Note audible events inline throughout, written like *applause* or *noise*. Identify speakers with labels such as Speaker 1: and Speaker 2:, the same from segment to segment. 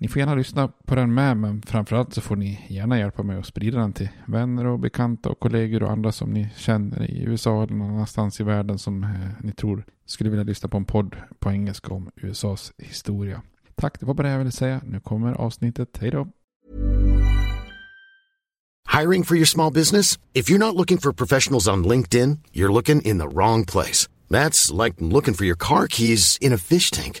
Speaker 1: Ni får gärna lyssna på den med, men framförallt så får ni gärna hjälpa mig att sprida den till vänner och bekanta och kollegor och andra som ni känner i USA eller någon annanstans i världen som eh, ni tror skulle vilja lyssna på en podd på engelska om USAs historia. Tack, det var bara det jag ville säga. Nu kommer avsnittet. Hej då!
Speaker 2: Hiring for your small business? If you're not looking for professionals on LinkedIn, you're looking in the wrong place. That's like looking for your car keys in a fish tank.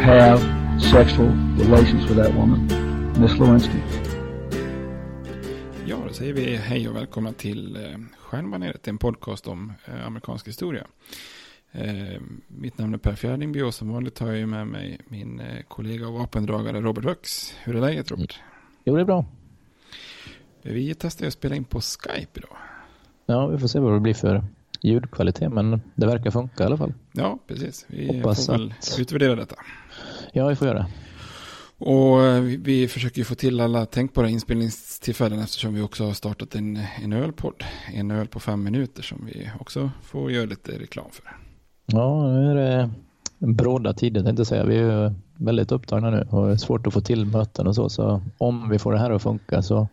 Speaker 3: have sexual relations with that woman, Miss Lewinsky.
Speaker 1: Ja, då säger vi hej och välkomna till eh, Stjärnbaneret, en podcast om eh, amerikansk historia. Eh, mitt namn är Per Fjärdingby och som vanligt har jag med mig min kollega och vapendragare Robert Wux. Hur är läget Robert?
Speaker 4: Jo, det är bra.
Speaker 1: Vi testar att spela in på Skype idag.
Speaker 4: Ja, vi får se vad det blir för ljudkvalitet, men det verkar funka i alla fall.
Speaker 1: Ja, precis. Vi
Speaker 4: Hoppas
Speaker 1: får väl
Speaker 4: att-
Speaker 1: utvärdera detta.
Speaker 4: Ja, vi får göra det.
Speaker 1: Och eh, vi, vi försöker få till alla tänkbara inspelningstillfällen eftersom vi också har startat en, en ölpodd. En öl på fem minuter som vi också får göra lite reklam för.
Speaker 4: Ja, nu är det bråda tider tänkte jag säga. Vi är ju väldigt upptagna nu och det är svårt att få till möten och så. Så om vi får det här att funka så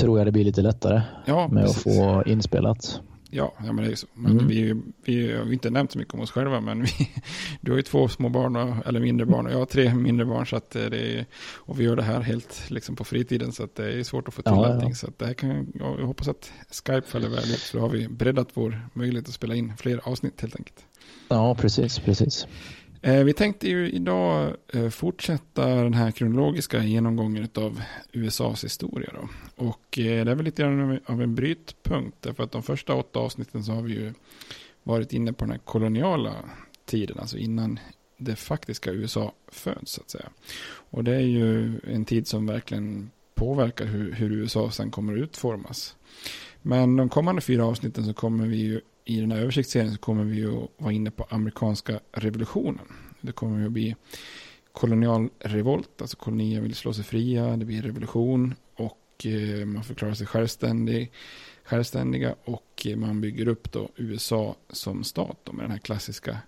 Speaker 4: tror jag det blir lite lättare
Speaker 1: Ja,
Speaker 4: med
Speaker 1: precis.
Speaker 4: att få inspelat.
Speaker 1: Ja, ja men det är ju så. Men
Speaker 4: Mm.
Speaker 1: vi, vi har ju inte nämnt så mycket om oss själva, men vi, *laughs* du har ju två små barn, och, eller mindre barn, och jag har tre mindre barn, så att eh, det är, och vi gör det här helt liksom på fritiden, så att det är svårt att få till
Speaker 4: Ja, ja.
Speaker 1: allting. Så att det här kan, ja, jag hoppas att Skype faller väl ut, för då har vi breddat vår möjlighet att spela in fler avsnitt helt enkelt.
Speaker 4: Ja, precis, precis.
Speaker 1: Eh, vi tänkte ju idag eh, fortsätta den här kronologiska genomgången av USAs historia. Då. Och eh, det är väl lite grann av- av en brytpunkt. Därför att de första åtta avsnitten så har vi ju varit inne på den här koloniala tiden. Alltså innan det faktiska USA föds så att säga. Och det är ju en tid som verkligen påverkar hur, hur USA sen kommer att utformas. Men de kommande fyra avsnitten så kommer vi ju i den här översiktsserien så kommer vi ju att vara inne på amerikanska revolutionen. Det kommer ju att bli kolonial revolt, alltså kolonier vill slå sig fria, det blir revolution och eh, man förklarar sig självständig, självständiga och eh, man bygger upp då USA som stat då, med den här klassiska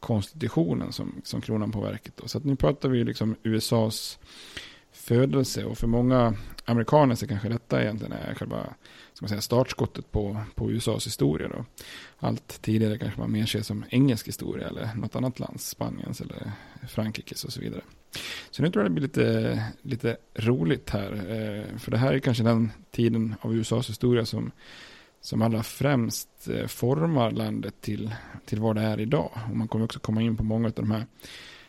Speaker 1: konstitutionen som, som kronan på verket. Då. Så att nu pratar vi liksom USAs födelse och för många amerikaner så kanske detta egentligen är själva ska man säga, startskottet på, på USAs historia. Då. Allt tidigare kanske man mer ser som engelsk historia eller något annat lands, Spaniens eller Frankrikes och så vidare. Så nu tror jag det blir lite, lite roligt här. Eh, för det här är kanske den tiden av USAs historia som, som allra främst eh, formar landet till, till vad det är idag. Och man kommer också komma in på många av de här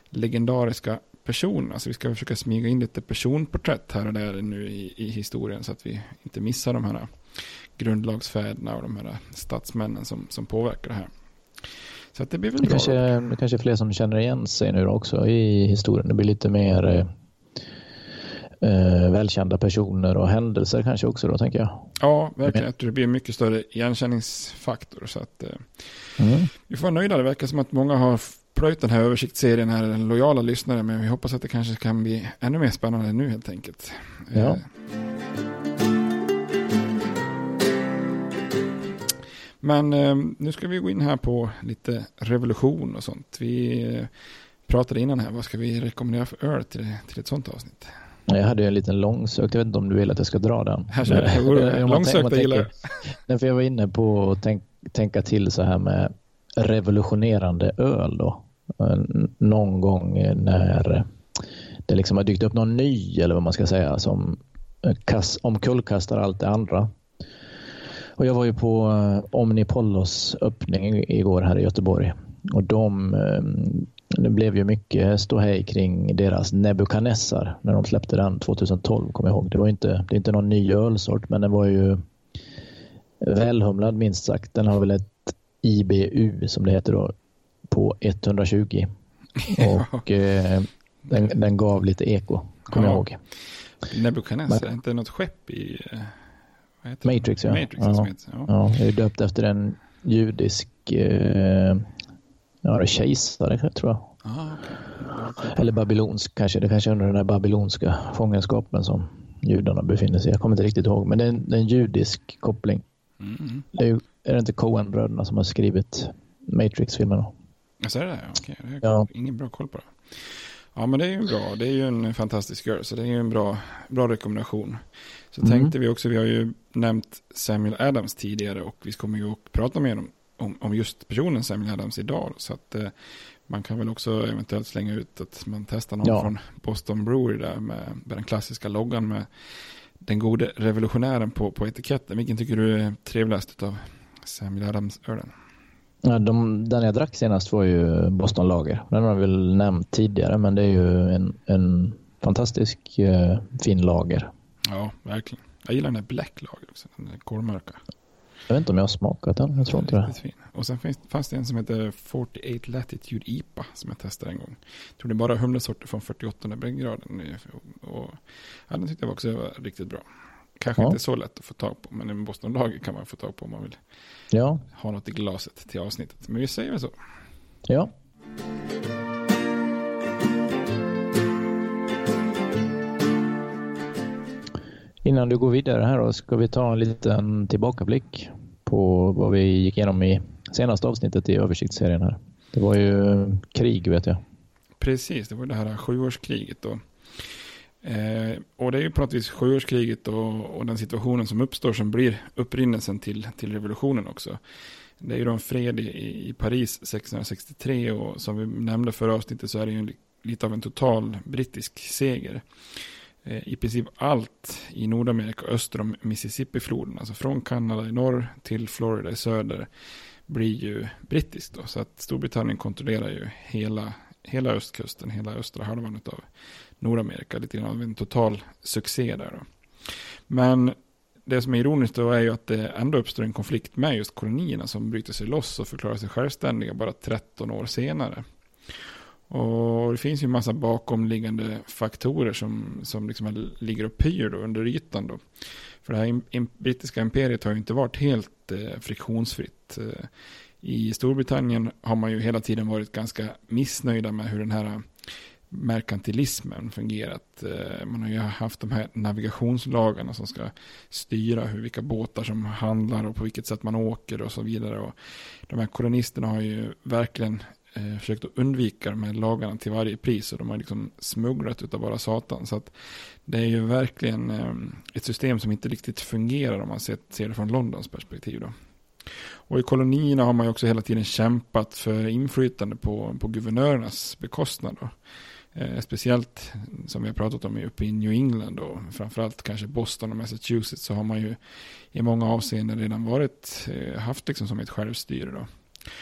Speaker 1: legendariska personerna. Så vi ska försöka smyga in lite personporträtt här och där nu i, i historien så att vi inte missar de här grundlagsfäderna och de här statsmännen som, som påverkar det här. Så att det blir väl
Speaker 4: det
Speaker 1: bra.
Speaker 4: kanske, det kanske är fler som känner igen sig nu också i historien. Det blir lite mer eh, eh, välkända personer och händelser kanske också då tänker jag.
Speaker 1: Ja, verkligen. Jag tror det blir mycket större igenkänningsfaktor. Så att, eh,
Speaker 4: Mm.
Speaker 1: Vi får vara nöjda. Det verkar som att många har plöjt den här översiktsserien här, lojala lyssnare, men vi hoppas att det kanske kan bli ännu mer spännande nu helt enkelt.
Speaker 4: Ja.
Speaker 1: Eh, Men eh, nu ska vi gå in här på lite revolution och sånt. Vi eh, pratade innan här, vad ska vi rekommendera för öl till, till ett sånt avsnitt?
Speaker 4: Jag hade en liten långsökt, jag vet inte om du vill att jag ska dra den.
Speaker 1: Här *laughs* Långsökta gillar *laughs* jag.
Speaker 4: för jag var inne på att tänk, tänka till så här med revolutionerande öl då. N- Någon gång när det liksom har dykt upp någon ny eller vad man ska säga som kass, omkullkastar allt det andra. Och jag var ju på eh, Omnipollos öppning igår här i Göteborg och de eh, det blev ju mycket ståhej kring deras Nebukadnessar när de släppte den 2012 kommer jag ihåg. Det var inte, det är inte någon ny ölsort men den var ju välhumlad minst sagt. Den har väl ett IBU som det heter då på 120 *laughs* och eh, den, den gav lite eko kommer jag
Speaker 1: Ja.
Speaker 4: ihåg.
Speaker 1: Nebukadnessar,
Speaker 4: Men-
Speaker 1: inte något skepp i... eh, vad heter det?
Speaker 4: Matrix ja.
Speaker 1: Matrix
Speaker 4: ja.
Speaker 1: som heter, ja.
Speaker 4: ja. Jag är döpt efter en judisk eh, ja, det är kejsare tror jag.
Speaker 1: Ah, okej.
Speaker 4: Eller babylonsk kanske. Det kanske är under den här babylonska fångenskapen som judarna befinner sig. Jag kommer inte riktigt ihåg. Men det är en, det är en judisk koppling.
Speaker 1: Mm.
Speaker 4: Det är, ju, är det inte Coen-bröderna som har skrivit Matrix-filmerna?
Speaker 1: Ja, så är det det? Okej, det har
Speaker 4: Ja.
Speaker 1: ingen bra koll på det. Ja, men det är ju bra. Det är ju en fantastisk girl, så det är ju en bra, bra rekommendation. Så
Speaker 4: Mm.
Speaker 1: tänkte vi också, vi har ju nämnt Samuel Adams tidigare och vi kommer ju att prata mer om, om, om just personen Samuel Adams idag. Så att eh, man kan väl också eventuellt slänga ut att man testar någon
Speaker 4: Ja.
Speaker 1: från Boston Brewery där med, med den klassiska loggan med den gode revolutionären på, på etiketten. Vilken tycker du är trevligast av Samuel Adams-ölen?
Speaker 4: Ja, de, den jag drack senast var ju Boston Lager. Den har jag väl nämnt tidigare men det är ju en, en fantastisk eh, fin lager.
Speaker 1: Ja, verkligen. Jag gillar den här Black Lager också, den där kolmörka.
Speaker 4: Jag vet inte om jag har smakat den. Jag tror inte det.
Speaker 1: Fin. Och sen finns, fanns det en som heter 48 Latitude IPA som jag testade en gång. Jag tror det är bara humlesorter från 48 breddgraden. Och, och, ja, den tyckte jag också var riktigt bra. Kanske
Speaker 4: Ja.
Speaker 1: inte så lätt att få tag på, men en Boston Lager kan man få tag på om man vill
Speaker 4: Ja,
Speaker 1: ha något i glaset till avsnittet. Men vi säger väl så.
Speaker 4: ja. Innan du går vidare här då ska vi ta en liten tillbakablick på vad vi gick igenom i senaste avsnittet i översiktsserien här. Det var ju eh, krig vet jag.
Speaker 1: Precis, det var det här sjuårskriget då. Eh, och det är ju på något vis sjuårskriget och, och den situationen som uppstår som blir upprinnelsen till, till revolutionen också. Det är ju då en fred i, i Paris 1663 och som vi nämnde förra avsnittet så är det ju en, lite av en total brittisk seger. Eh, I princip allt i Nordamerika öster om Mississippifloden, alltså från Kanada i norr till Florida i söder, blir ju brittiskt då. Så att Storbritannien kontrollerar ju hela, hela östkusten, hela östra halvan av Nordamerika. Lite grann av en total succé där då. Men det som är ironiskt då är ju att det ändå uppstår en konflikt med just kolonierna som bryter sig loss och förklarar sig självständiga bara 13 år senare. Och det finns ju en massa bakomliggande faktorer som, som liksom ligger och pyr då under ytan då. För det här im- brittiska imperiet har ju inte varit helt eh, friktionsfritt. Eh, I Storbritannien har man ju hela tiden varit ganska missnöjda med hur den här eh, merkantilismen fungerat. Eh, man har ju haft de här navigationslagarna som ska styra hur, vilka båtar som handlar och på vilket sätt man åker och så vidare. Och de här kolonisterna har ju verkligen eh, försökt att undvika de här lagarna till varje pris och de har liksom smugglat utav bara satan. Så att det är ju verkligen eh, ett system som inte riktigt fungerar om man ser, ser det från Londons perspektiv. Då. Och i kolonierna har man ju också hela tiden kämpat för inflytande på, på guvernörernas bekostnad. Då. Eh, speciellt som vi har pratat om uppe i New England och framförallt kanske Boston och Massachusetts så har man ju i många avseenden redan varit, eh, haft liksom som ett självstyre. Då.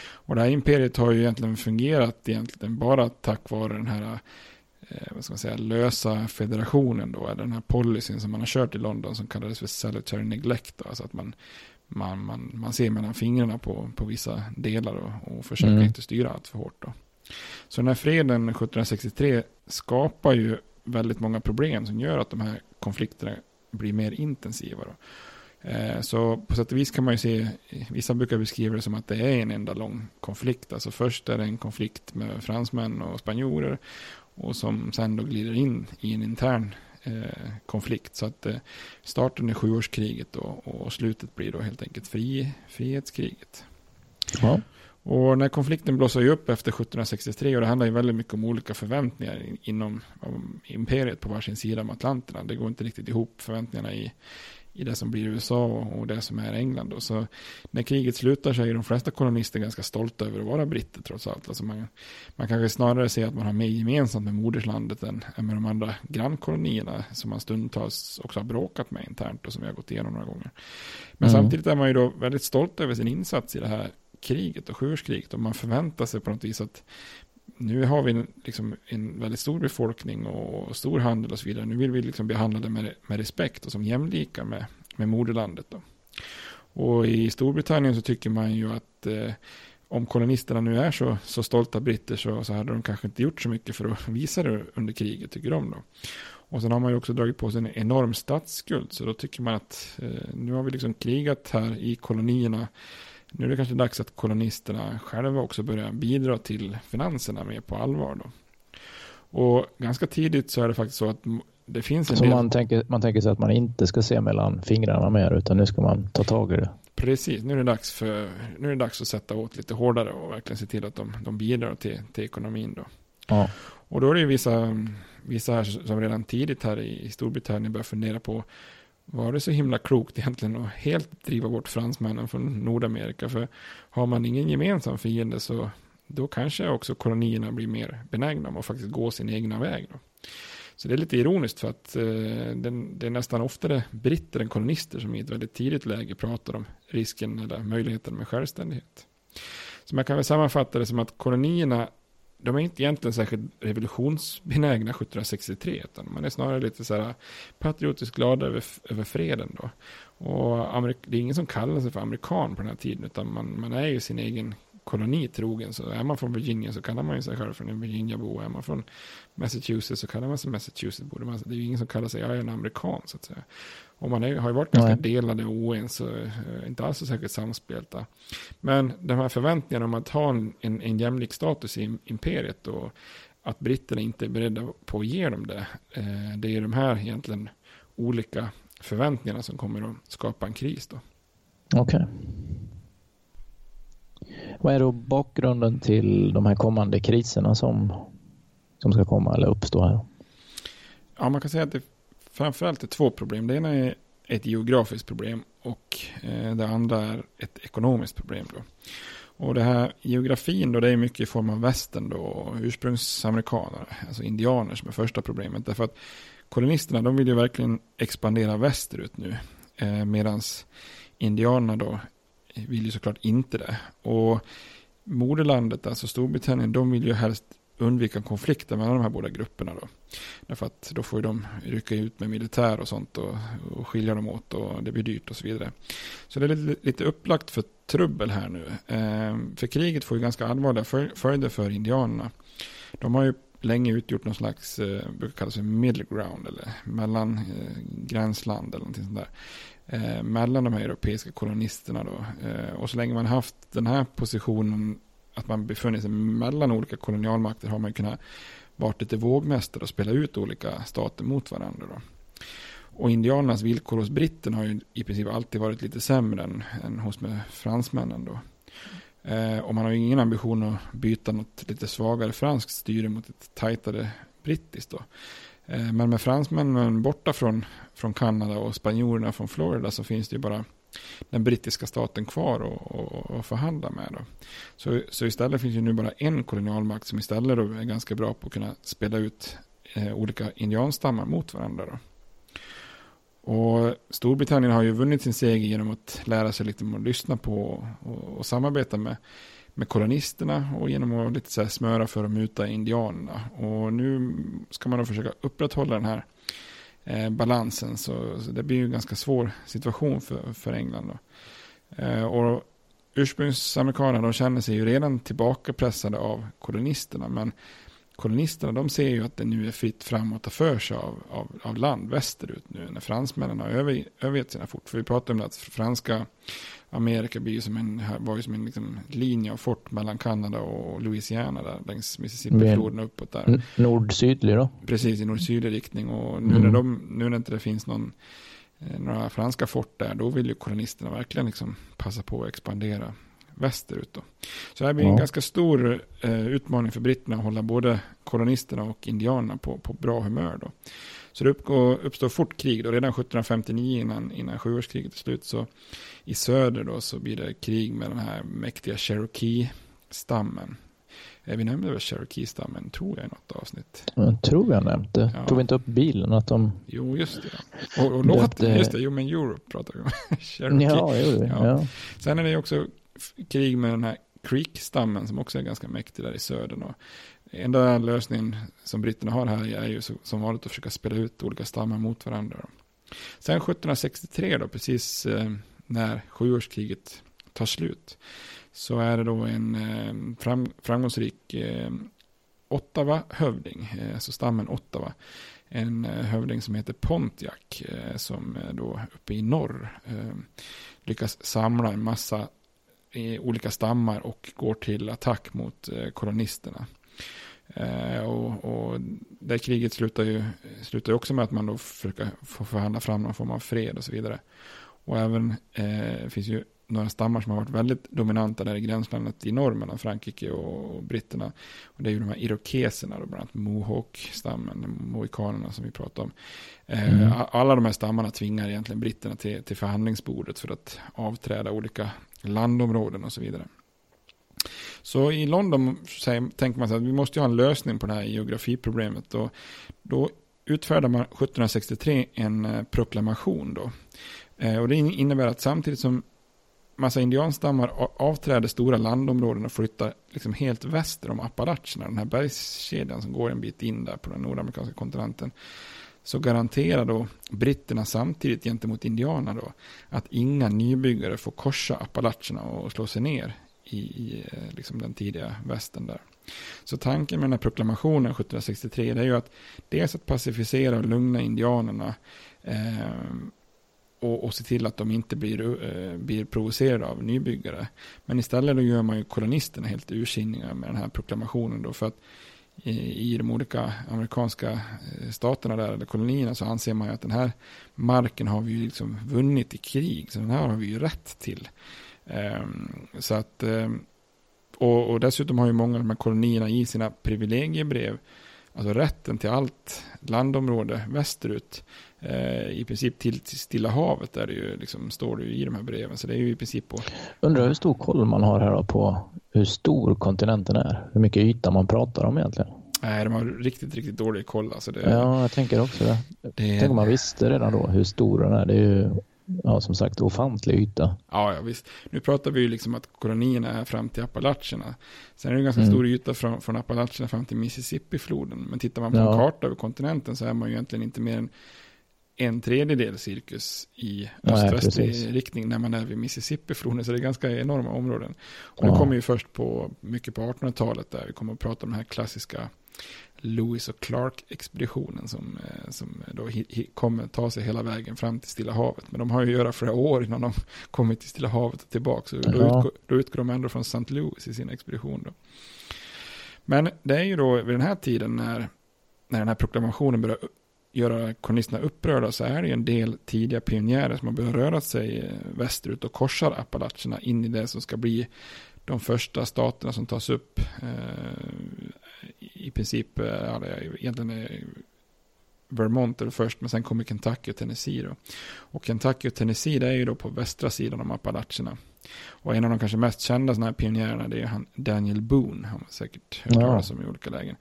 Speaker 1: Och det här imperiet har ju egentligen fungerat egentligen bara tack vare den här eh, vad ska man säga, lösa federationen då, eller den här policyn som man har kört i London som kallades för salutary neglect. Då, alltså att man, man, man, man ser mellan fingrarna på, på vissa delar och, och försöker mm. inte styra allt för hårt. Då. Så den här freden 1763 skapar ju väldigt många problem som gör att de här konflikterna blir mer intensiva. Då. Eh, så på sätt och vis kan man ju se, vissa brukar beskriva det som att det är en enda lång konflikt. Alltså först är det en konflikt med fransmän och spanjorer och som sen då glider in i en intern eh, konflikt. Så att eh, starten är sjuårskriget och, och slutet blir då helt enkelt fri, frihetskriget. Ja. Och när konflikten blossar ju upp efter 1763 och det handlar ju väldigt mycket om olika förväntningar inom imperiet på varsin sida om Atlanterna. Det går inte riktigt ihop förväntningarna i, i det som blir USA och, det som är England. Då. Så när kriget slutar så är de flesta kolonister ganska stolta över att vara britter trots allt. Alltså man, man kanske snarare ser att man har mer gemensamt med moderslandet än, än med de andra grannkolonierna som man stundtals också har bråkat med internt och som vi har gått igenom några gånger. Men mm. samtidigt är man ju då väldigt stolt över sin insats i det här kriget och sjuårskriget och man förväntar sig på något vis att nu har vi en, liksom, en väldigt stor befolkning och stor handel och så vidare. Nu vill vi liksom behandla det med, med respekt och som jämlika med, med moderlandet. Då. Och i Storbritannien så tycker man ju att eh, om kolonisterna nu är så, så stolta britter så, så hade de kanske inte gjort så mycket för att *laughs* visa det under kriget, tycker de då. Och sen har man ju också dragit på sig en enorm statsskuld, så då tycker man att eh, nu har vi liksom krigat här i kolonierna nu är det kanske dags att kolonisterna själva också börjar bidra till finanserna mer på allvar. Då. Och ganska tidigt så är det faktiskt så att det finns en
Speaker 4: så
Speaker 1: del...
Speaker 4: man tänker, man tänker sig att man inte ska se mellan fingrarna mer utan nu ska man ta tag i det.
Speaker 1: Precis, nu är det dags, för, nu är det dags att sätta åt lite hårdare och verkligen se till att de, de bidrar till, till ekonomin. Då. Ja. Och då är det ju vissa, vissa här som redan tidigt här i Storbritannien börjar fundera på var det så himla klokt egentligen att helt driva bort fransmännen från Nordamerika? För har man ingen gemensam fiende så då kanske också kolonierna blir mer benägna om att faktiskt gå sin egna väg. Då. Så det är lite ironiskt för att eh, det, det är nästan oftare britter än kolonister som i ett väldigt tidigt läge pratar om risken eller möjligheten med självständighet. Så man kan väl sammanfatta det som att kolonierna de är inte egentligen särskilt revolutionsbenägna 1763, utan man är snarare lite så här patriotiskt glada över, över freden då. Och det är ingen som kallar sig för amerikan på den här tiden, utan man, man är ju sin egen koloni trogen. Så är man från Virginia så kallar man ju sig själv för en Virginia-bo. Är man från Massachusetts så kallar man sig Massachusetts-bo. Det är ju ingen som kallar sig, jag är en amerikan så att säga. Och man är, har ju varit ganska Nej. delade och oense, och inte alls så säkert samspelta. Men de här förväntningarna om att ha en, en, en jämlik status i imperiet och att britterna inte är beredda på att ge dem det. Eh, det är de här egentligen olika förväntningarna som kommer att skapa en kris då.
Speaker 4: Okej. Okay. Vad är då bakgrunden till de här kommande kriserna som, som ska komma eller uppstå här?
Speaker 1: Ja, man kan säga att det framförallt är två problem. Det ena är ett geografiskt problem och eh, det andra är ett ekonomiskt problem. Då. Och det här geografin då, det är mycket i form av västern då, ursprungsamerikaner, alltså indianer som är första problemet. Därför att kolonisterna, de vill ju verkligen expandera västerut nu. Eh, Medan indianerna då vill ju såklart inte det. Och moderlandet, alltså Storbritannien, de vill ju helst undvika konflikter mellan de här båda grupperna. Då. Därför att då får de rycka ut med militär och sånt och, och skilja dem åt och det blir dyrt och så vidare. Så det är lite, lite upplagt för trubbel här nu. Eh, för kriget får ju ganska allvarliga följder för indianerna. De har ju länge utgjort någon slags, eh, brukar kallas för middle ground eller mellan eh, gränsland eller någonting sånt där. Eh, mellan de här europeiska kolonisterna då. Eh, och så länge man haft den här positionen, att man befunnit sig mellan olika kolonialmakter har man kunnat varit lite vågmästare och spela ut olika stater mot varandra då. Och indianernas villkor hos britterna har ju i princip alltid varit lite sämre än, än hos med fransmännen då. Eh, och man har ju ingen ambition att byta något lite svagare franskt styre mot ett tajtare brittiskt då. Eh, men med fransmännen borta från, från Kanada och spanjorerna från Florida så finns det ju bara den brittiska staten kvar och förhandla med. Då. Så, så istället finns ju nu bara en kolonialmakt som istället då är ganska bra på att kunna spela ut eh, olika indianstammar mot varandra. Då. Och Storbritannien har ju vunnit sin seger genom att lära sig lite om att lyssna på och, och samarbeta med, med kolonisterna och genom att lite så smöra för att muta indianerna. Och nu ska man då försöka upprätthålla den här eh, balansen. Så, så, det blir ju en ganska svår situation för, för England. Då. Eh, och ursprungsamerikanerna känner sig ju redan tillbakapressade av kolonisterna. Men kolonisterna de ser ju att det nu är fritt fram att ta för sig av, av, av land västerut nu när fransmännen har över, övergett sina fort. För vi pratade om att franska Amerika blir som en, var ju som en liksom linje av fort mellan Kanada och Louisiana där längs Mississippi-floden uppåt där.
Speaker 4: Nord-sydlig då?
Speaker 1: Precis, i nord-sydlig riktning. Och nu, mm. när de, nu när inte det finns någon, eh, några franska fort där, då vill ju kolonisterna verkligen liksom passa på att expandera västerut. Då. Så det här blir ja. en ganska stor eh, utmaning för britterna att hålla både kolonisterna och indianerna på, på bra humör. Då. Så det uppgår, uppstår fort krig då, redan 1759 innan, innan sjuårskriget är slut. Så i söder då så blir det krig med den här mäktiga Cherokee-stammen. Vi nämnde väl Cherokee-stammen, tror jag, i något avsnitt.
Speaker 4: Jag tror jag nämnde. Ja. Tog vi inte upp bilen? Att de...
Speaker 1: Jo, just det. Och, och låten, just det, jo men Europe pratar vi om. *laughs*
Speaker 4: Cherokee. Ja, jo, ja. ja.
Speaker 1: Sen är det också krig med den här Creek-stammen som också är ganska mäktig där i södern. Och enda lösningen som britterna har här är ju som vanligt att försöka spela ut olika stammar mot varandra. Sen 1763 då, precis eh, när sjuårskriget tar slut, så är det då en eh, framgångsrik eh, Ottawa-hövding, alltså stammen Ottawa. En hövding som heter Pontiac, som då uppe i norr lyckas samla en massa i olika stammar och går till attack mot kolonisterna. Eh, och, och det kriget slutar ju, slutar ju också med att man då försöker få förhandla fram någon form av fred och så vidare. Och även eh, finns ju några stammar som har varit väldigt dominanta där i gränslandet i norr mellan Frankrike och britterna. Och det är ju de här irokeserna, då, bland annat Mohawk-stammen, mohikanerna som vi pratade om. Eh, mm. Alla de här stammarna tvingar egentligen britterna till, till förhandlingsbordet för att avträda olika landområden och så vidare. Så i London tänker man sig att vi måste ha en lösning på det här geografiproblemet. Och då utfärdar man 1763 en eh, proklamation. Då. Eh, och det innebär att samtidigt som massa indianstammar avträder stora landområden och flyttar liksom helt väster om Appalacherna, den här bergskedjan som går en bit in där på den nordamerikanska kontinenten, så garanterar då britterna samtidigt gentemot indianerna då att inga nybyggare får korsa Appalacherna och slå sig ner i, i eh, liksom den tidiga västen. där. Så tanken med den här proklamationen 1763 det är ju att dels att pacificera och lugna indianerna eh, och, och se till att de inte blir, eh, blir provocerade av nybyggare. Men istället då gör man ju kolonisterna helt ursinniga med den här proklamationen då för att i, i de olika amerikanska eh, staterna där, eller kolonierna, så anser man ju att den här marken har vi ju liksom vunnit i krig, så den här har vi ju rätt till. Um, så att, um, och, och, dessutom har ju många av de här kolonierna i sina privilegiebrev, alltså rätten till allt landområde västerut, eh, i princip till, till Stilla havet där det ju liksom står det ju i de här breven. Så det är ju i princip på...
Speaker 4: Undrar hur stor koll man har här på hur stor kontinenten är? Hur mycket yta man pratar om egentligen?
Speaker 1: Nej, de har riktigt, riktigt dålig koll. Alltså det,
Speaker 4: ja, jag tänker också det. det. Tänk om man visste redan då hur stor den är. Det är ju ja, som sagt ofantlig yta.
Speaker 1: Ja, ja, visst. Nu pratar vi ju liksom att kolonierna är fram till Appalacherna. Sen är det en ganska mm. stor yta från, från Appalacherna fram till Mississippi-floden. Men tittar man på ja. en karta över kontinenten så är man ju egentligen inte mer än en tredjedel cirkus i öst-västlig riktning när man är vid Mississippi-floden. Så det är ganska enorma områden. Och det kommer ju först på mycket på 1800-talet där vi kommer att prata om de här klassiska Lewis och Clark-expeditionen som, eh, som då kommer ta sig hela vägen fram till Stilla havet. Men de har ju att göra flera år innan de *laughs* kommer till Stilla havet och tillbaka. Så då, utgår, då utgår de ändå från St. Louis i sin expedition. Då. Men det är ju då vid den här tiden när, när den här proklamationen börjar göra kolonisterna upprörda så är det en del tidiga pionjärer som har börjat röra sig eh, västerut och korsar Appalacherna in i det som ska bli de första staterna som tas upp. Eh, i princip, eh, ja, det är egentligen eh, Vermont är först, men sen kommer Kentucky och Tennessee. Då. Och Kentucky och Tennessee det är ju då på västra sidan om Appalacherna. Och en av de kanske mest kända sådana här pionjärerna det är han Daniel Boone. Han har säkert hört talas om i olika lägen.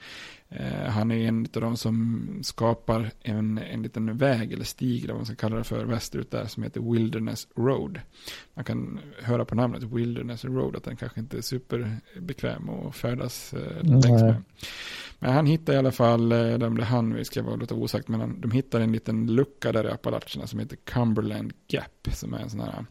Speaker 1: Eh, han är en av de som skapar en, en liten väg eller stig eller vad man ska kalla det för västerut där som heter Wilderness Road. Man kan höra på namnet Wilderness Road att den kanske inte är superbekväm att färdas eh, längs med. Men han hittar i alla fall, eh, den blev han, vi ska vara lite osagt, men han, de hittar en liten lucka där i Appalacherna som heter Cumberland Gap som är en sån här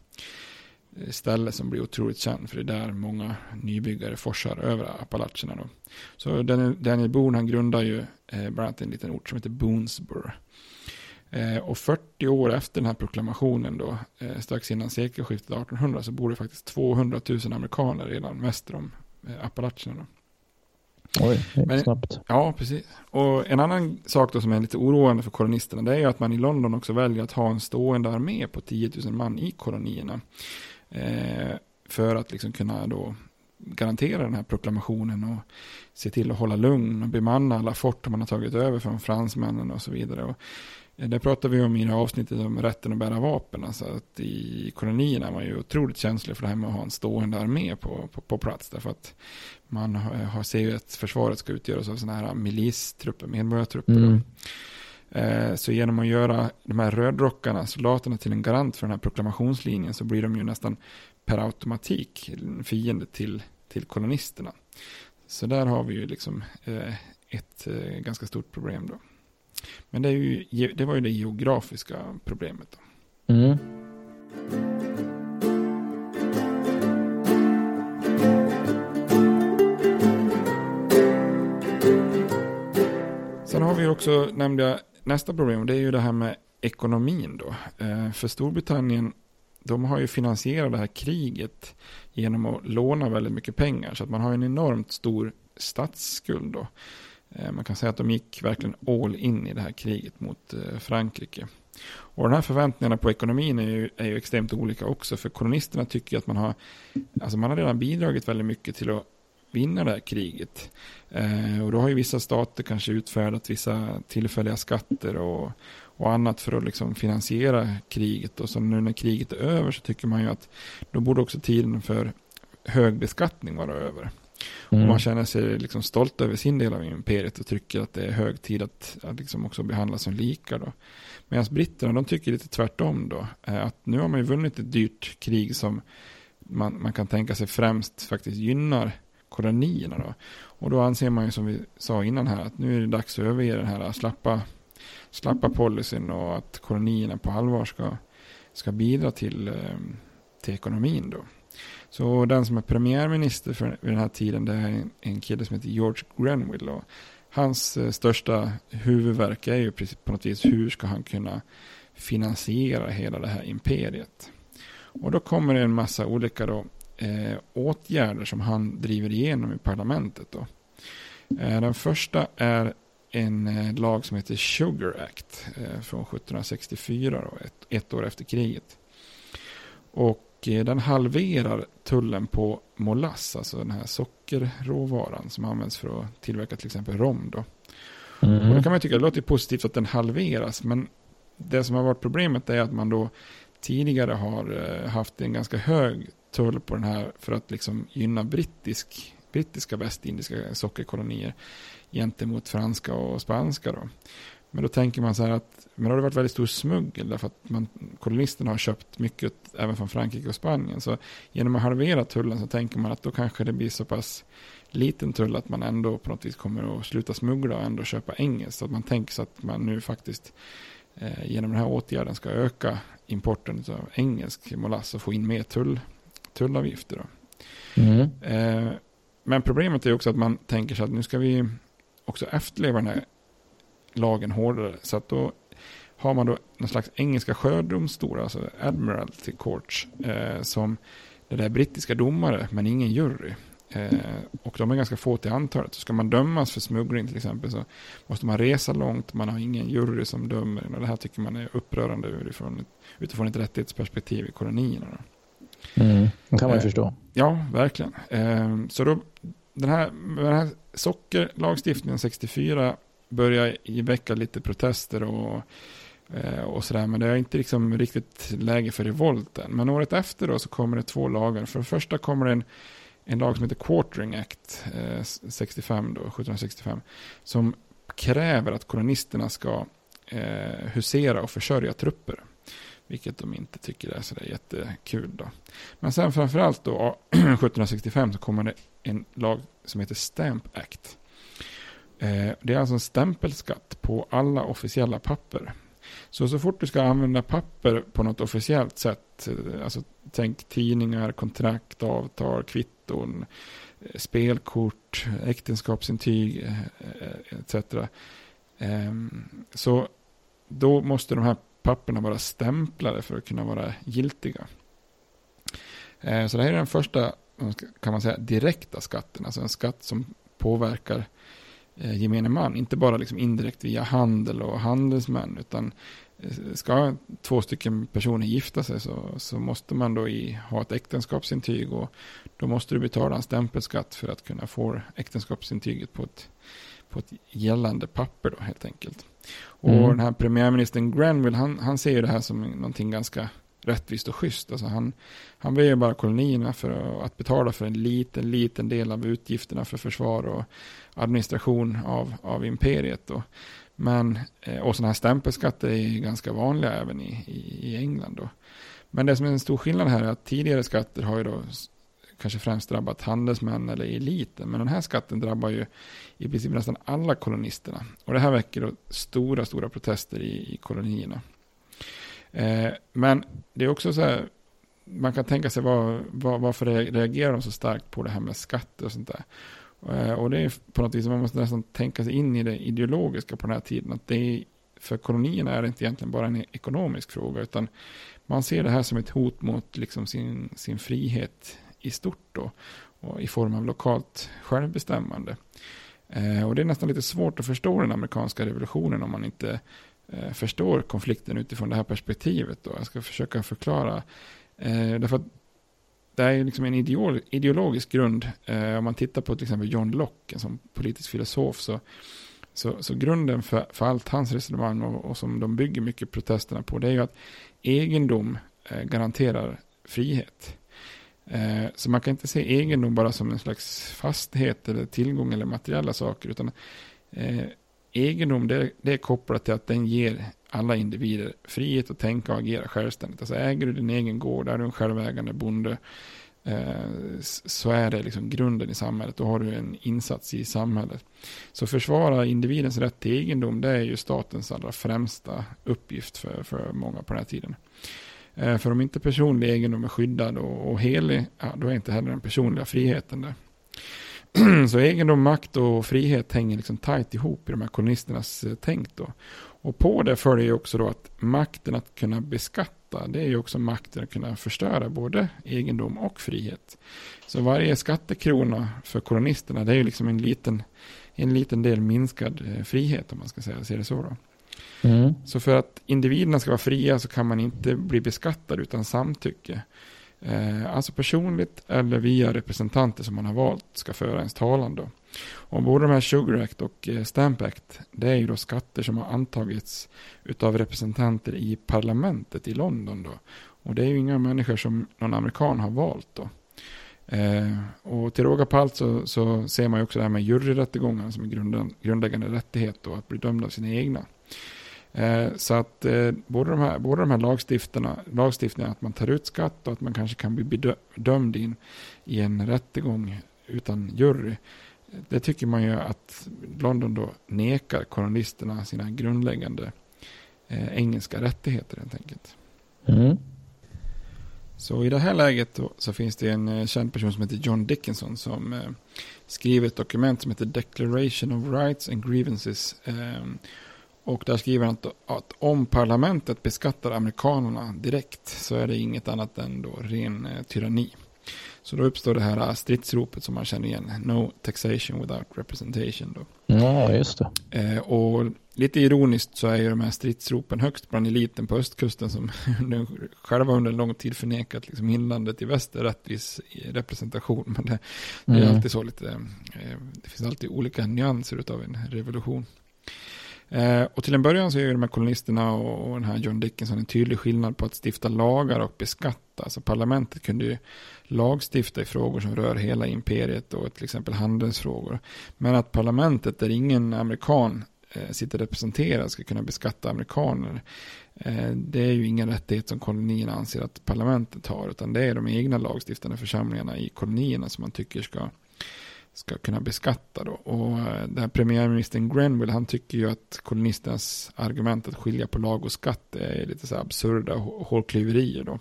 Speaker 1: ställe som blir otroligt känd för det är där många nybyggare forsar över Appalacherna. Då. Så Daniel Boone han grundar ju eh, bland annat en liten ort som heter Boonesboro. Eh, och 40 år efter den här proklamationen då, eh, strax innan sekelskiftet 1800 så bor det faktiskt 200 000 amerikaner redan väster om Appalacherna. Då.
Speaker 4: Oj, är snabbt.
Speaker 1: Ja, precis. Och en annan sak då som är lite oroande för kolonisterna det är ju att man i London också väljer att ha en stående armé på 10 000 man i kolonierna. Eh, för att liksom kunna då garantera den här proklamationen och se till att hålla lugn och bemanna alla fort man har tagit över från fransmännen och så vidare. Och eh, det pratar vi om i det här avsnittet om rätten att bära vapen. Alltså att i kolonierna är man ju otroligt känslig för det här med att ha en stående armé på, på, på plats. Därför att man har, ser ju att försvaret ska utgöras av sådana här milistrupper, medborgartrupper. Mm. Eh, så genom att göra de här rödrockarna, soldaterna till en garant för den här proklamationslinjen så blir de ju nästan per automatik en fiende till, till kolonisterna. Så där har vi ju liksom eh, ett eh, ganska stort problem då. Men det, är ju, det var ju det geografiska problemet. Då. Mm. Sen har vi också, nämnde jag, nästa problem det är ju det här med ekonomin då. Eh, för Storbritannien, de har ju finansierat det här kriget genom att låna väldigt mycket pengar. Så att man har en enormt stor statsskuld då. Eh, man kan säga att de gick verkligen all in i det här kriget mot eh, Frankrike. Och de här förväntningarna på ekonomin är ju, är ju extremt olika också. För kolonisterna tycker att man har, alltså man har redan bidragit väldigt mycket till att vinna det här kriget. Eh, och då har ju vissa stater kanske utfärdat vissa tillfälliga skatter och, och annat för att liksom finansiera kriget. Och så nu när kriget är över så tycker man ju att då borde också tiden för hög beskattning vara över. Mm. Och man känner sig liksom stolt över sin del av imperiet och tycker att det är hög tid att, att liksom också behandlas som lika. Då. Medan britterna de tycker lite tvärtom då. Eh, att nu har man ju vunnit ett dyrt krig som man, man kan tänka sig främst faktiskt gynnar kolonierna. Då. Och då anser man ju som vi sa innan här att nu är det dags att överge den här slappa, slappa policyn och att kolonierna på allvar ska, ska bidra till, eh, till ekonomin. Då. Så den som är premiärminister för vid den här tiden det är en kille som heter George Grenville. Och hans eh, största huvudverk är ju på något vis hur ska han kunna finansiera hela det här imperiet. Och då kommer det en massa olika då, eh, åtgärder som han driver igenom i parlamentet. Då. Eh, den första är en eh, lag som heter Sugar Act eh, från 1764, då, ett, ett, år efter kriget. Och eh, den halverar tullen på molass, alltså den här sockerråvaran som används för att tillverka till exempel rom. Då. Mm. Och då kan man tycka det låter positivt att den halveras, men det som har varit problemet är att man då tidigare har haft en ganska hög tull på den här för att liksom gynna brittisk, brittiska västindiska sockerkolonier gentemot franska och spanska. Då. Men då tänker man så här att men det har varit väldigt stor smuggel därför att man, kolonisterna har köpt mycket även från Frankrike och Spanien. Så genom att halvera tullen så tänker man att då kanske det blir så pass liten tull att man ändå på något vis kommer att sluta smuggla och ändå köpa engelskt. Så att man tänker sig att man nu faktiskt eh, genom den här åtgärden ska öka importen av engelsk molass och få in mer tull, tullavgifter. Mm. Eh, men problemet är också att man tänker sig att nu ska vi också efterleva den här lagen hårdare. Så att då har man då någon slags engelska sjödomstolar, alltså Admiralty Courts, eh, som det är brittiska domare, men ingen jury. Eh, och de är ganska få till antalet. Så ska man dömas för smuggling till exempel så måste man resa långt, man har ingen jury som dömer. Och det här tycker man är upprörande utifrån, utifrån ett rättighetsperspektiv i kolonierna.
Speaker 4: Mm, det kan man ju eh, förstå.
Speaker 1: Ja, verkligen. Eh, så då, den här, den här sockerlagstiftningen 64 börjar väcka lite protester och Eh, och sådär. Men det är inte liksom riktigt läge för revolt än. Men året efter då så kommer det två lagar. För det första kommer det en, en lag som heter Quartering Act, eh, 65 då, 1765. Som kräver att kolonisterna ska eh, husera och försörja trupper. Vilket de inte tycker är sådär jättekul då. Men sen framförallt då *clears throat* 1765 så kommer det en lag som heter Stamp Act. Eh, det är alltså en stämpelskatt på alla officiella papper. Så så fort du ska använda papper på något officiellt sätt, eh, alltså tänk tidningar, kontrakt, avtal, kvitton, eh, spelkort, äktenskapsintyg etc. Ehm, så då måste de här papperna vara stämplade för att kunna vara giltiga. Eh, så det här är den första, kan man säga, direkta skatten, alltså en skatt som påverkar eh, gemene man, inte bara liksom indirekt via handel och handelsmän, utan eh, ska två stycken personer gifta sig så, så måste man då i, ha ett äktenskapsintyg och då måste du betala en stämpelskatt för att kunna få äktenskapsintyget på ett, på ett gällande papper då helt enkelt. Och mm. den här premiärministern Granville, han, han ser ju det här som någonting ganska rättvist och schysst. Alltså han, han ber ju bara kolonierna för att betala för en liten, liten del av utgifterna för försvar och administration av, av imperiet. Och men, eh, och sådana här stämpelskatter är ganska vanliga även i, i, i England. Då. Men det som är en stor skillnad här är att tidigare skatter har ju då kanske främst drabbat handelsmän eller eliten. Men den här skatten drabbar ju i princip nästan alla kolonisterna. Och det här väcker då stora, stora protester i, i kolonierna. Eh, men det är också så här, man kan tänka sig var, var, varför reagerar de så starkt på det här med skatter och sånt där. Eh, och det är på något vis, man måste nästan tänka sig in i det ideologiska på den här tiden. Att det är, för kolonierna är det inte egentligen bara en ekonomisk fråga, utan man ser det här som ett hot mot liksom sin, sin frihet i stort då, och i form av lokalt självbestämmande. Eh, och det är nästan lite svårt att förstå den amerikanska revolutionen om man inte eh, förstår konflikten utifrån det här perspektivet. Då. Jag ska försöka förklara. Eh, därför att det är liksom en ideologisk grund. Eh, om man tittar på till exempel John Locke, som politisk filosof, så, så, så grunden för, för allt hans resonemang och, och, som de bygger mycket protesterna på, det är ju att egendom eh, garanterar frihet. Eh, så man kan inte se egendom bara som en slags fastighet eller tillgång eller materiella saker, utan eh, egendom det, det är kopplat till att den ger alla individer frihet att tänka och agera självständigt. Alltså äger du din egen gård, är du en självägande bonde, eh, så är det liksom grunden i samhället. Då har du en insats i samhället. Så försvara individens rätt till egendom, det är ju statens allra främsta uppgift för, för många på den här tiden. Eh, för om inte personlig egendom är skyddad och, och helig, ja, då är inte heller den personliga friheten där. *clears throat* Så egendom, makt och frihet hänger liksom tajt ihop i de här kolonisternas eh, tänk då. Och på det följer ju också då att makten att kunna beskatta, det är ju också makten att kunna förstöra både egendom och frihet. Så varje skattekrona för kolonisterna, det är ju liksom en liten, en liten del minskad eh, frihet om man ska säga, ser det så då. Mm. Så för att individerna ska vara fria så kan man inte bli beskattad utan samtycke. Eh, alltså personligt eller via representanter som man har valt ska föra ens talan då. Och både de här Sugar Act och eh, Stamp Act, det är ju då skatter som har antagits utav representanter i parlamentet i London då. Och det är ju inga människor som någon amerikan har valt då. Eh, och till råga på allt så, så, ser man ju också det här med juryrättegångar som är grundläggande rättighet då, att bli dömd av sina egna. Eh, så att eh, både de här, både de här lagstiftarna, lagstiftningarna, att man tar ut skatt och att man kanske kan bli bedömd in i en rättegång utan jury. Det tycker man ju att London då nekar kolonisterna sina grundläggande eh, engelska rättigheter helt enkelt. Mm. Så i det här läget då, så finns det en eh, känd person som heter John Dickinson som eh, skriver ett dokument som heter Declaration of Rights and Grievances. Eh, och där skriver han att, att, om parlamentet beskattar amerikanerna direkt så är det inget annat än då ren eh, tyranni. Så då uppstår det här eh, stridsropet som man känner igen. No taxation without representation. Då.
Speaker 4: Ja, just det.
Speaker 1: Eh, och lite ironiskt så är ju de här stridsropen högst bland eliten på östkusten som *laughs* själva under en lång tid förnekat liksom inlandet i väster rättvis representation. Men det, det är mm. alltid så lite, eh, det finns alltid olika nyanser av en revolution. Eh, och till en början så är ju de här kolonisterna och, och den här John Dickinson en tydlig skillnad på att stifta lagar och beskatta. Alltså parlamentet kunde ju lagstifta i frågor som rör hela imperiet och till exempel handelsfrågor. Men att parlamentet där ingen amerikan eh, sitter representerad ska kunna beskatta amerikaner. Eh, det är ju ingen rättighet som kolonierna anser att parlamentet har utan det är de egna lagstiftande församlingarna i kolonierna som man tycker ska ska kunna beskatta då. Och eh, den här premiärministern Grenville han tycker ju att kolonisternas argument att skilja på lag och skatt är lite så absurda hårklyverier då.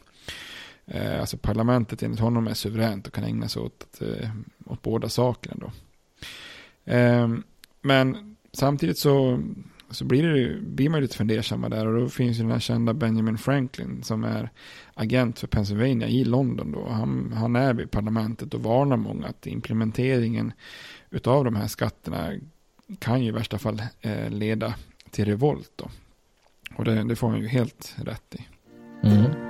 Speaker 1: Eh, alltså parlamentet enligt honom är suveränt och kan ägna sig åt, eh, åt båda sakerna då. Ehm, men samtidigt så så blir, det, blir man lite fundersamma där och då finns ju den här kända Benjamin Franklin som är agent för Pennsylvania i London då. Han, han är vid parlamentet och varnar många att implementeringen utav de här skatterna kan ju i värsta fall eh, leda till revolt då. Och det, det får han ju helt rätt i. Mm.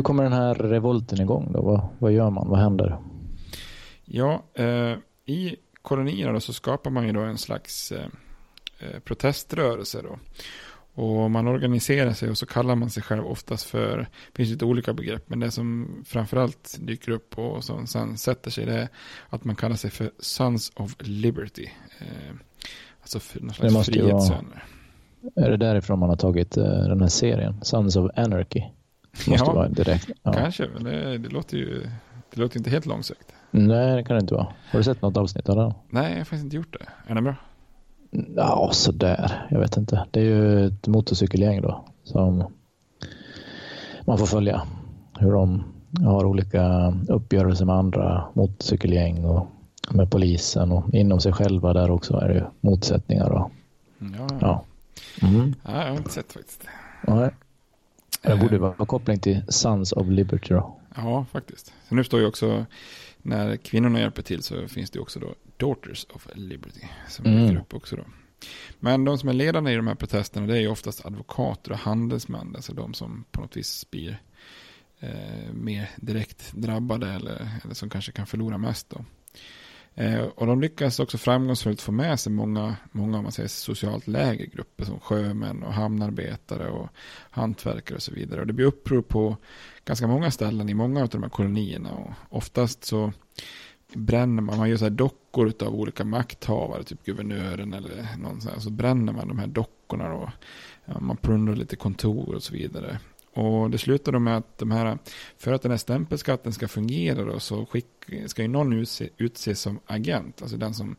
Speaker 4: Hur kommer den här revolten igång då? Vad, vad gör man? Vad händer?
Speaker 1: Ja, eh, i kolonierna så skapar man ju då en slags eh, eh, proteströrelse då. Och man organiserar sig och så kallar man sig själv oftast för, det finns lite olika begrepp, men det som framförallt dyker upp och som sen sätter sig det är att man kallar sig för Sons of Liberty. Eh, alltså för någon slags frihetssöner.
Speaker 4: Är det därifrån man har tagit eh, den här serien, Sons of Anarchy? Måste ja, vara direkt.
Speaker 1: Ja. Kanske, men det, det, låter ju det låter inte helt långsökt.
Speaker 4: Nej, det kan det inte vara. Har du sett något avsnitt av den?
Speaker 1: Nej, jag har faktiskt inte gjort det. Är den bra?
Speaker 4: Ja, sådär. Jag vet inte. Det är ju ett motorcykelgäng då som man får följa. Hur de har olika uppgörelser med andra motorcykelgäng och med polisen och inom sig själva där också är det motsättningar. Och,
Speaker 1: ja. Ja. Mm. ja, jag har inte sett faktiskt.
Speaker 4: Nej. Det borde vara koppling till Sons of Liberty då.
Speaker 1: Ja, faktiskt. Sen uppstår ju också, när kvinnorna hjälper till så finns det också då Daughters of Liberty. Som mm. grupp också då. Men de som är ledande i de här protesterna det är ju oftast advokater och handelsmän. Alltså de som på något vis blir eh, mer direkt drabbade eller, eller som kanske kan förlora mest då. Eh, och de lyckas också framgångsfullt få med sig många, många om man säger, socialt lägre grupper som sjömän och hamnarbetare och hantverkare och så vidare. Och det blir uppror på ganska många ställen i många av de här kolonierna. Och oftast så bränner man, man gör så här dockor av olika makthavare, typ guvernören eller någon sån här, så bränner man de här dockorna och ja, man plundrar lite kontor och så vidare. Och det slutar med att de här, för att den här stämpelskatten ska fungera då, så skick, ska ju någon utse, utses som agent, alltså den som,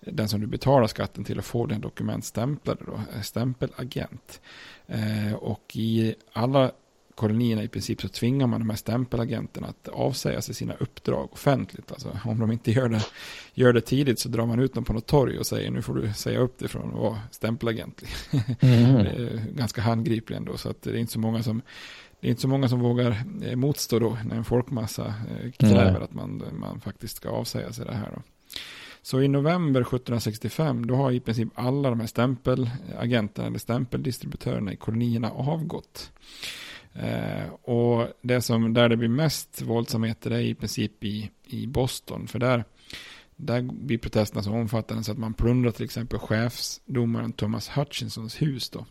Speaker 1: den som du betalar skatten till och får den dokument stämplade då, stämpelagent. Eh, och i alla kolonierna i princip så tvingar man de här stämpelagenterna att avsäga sig sina uppdrag offentligt. Alltså om de inte gör det, gör det tidigt så drar man ut dem på något torg och säger nu får du säga upp dig från att vara stämpelagent. *laughs* Mm. ganska handgripligt ändå så att det är inte så många som det är inte så många som vågar eh, motstå då när en folkmassa eh, kräver mm. att man, man faktiskt ska avsäga sig det här. Då. Så i november 1765 då har i princip alla de här stämpelagenterna eller stämpeldistributörerna i kolonierna avgått. Eh, och det som där det blir mest våldsamheter är i princip i, i Boston. För där, där blir protesterna så omfattande så att man plundrar till exempel chefsdomaren Thomas Hutchinsons hus. Då.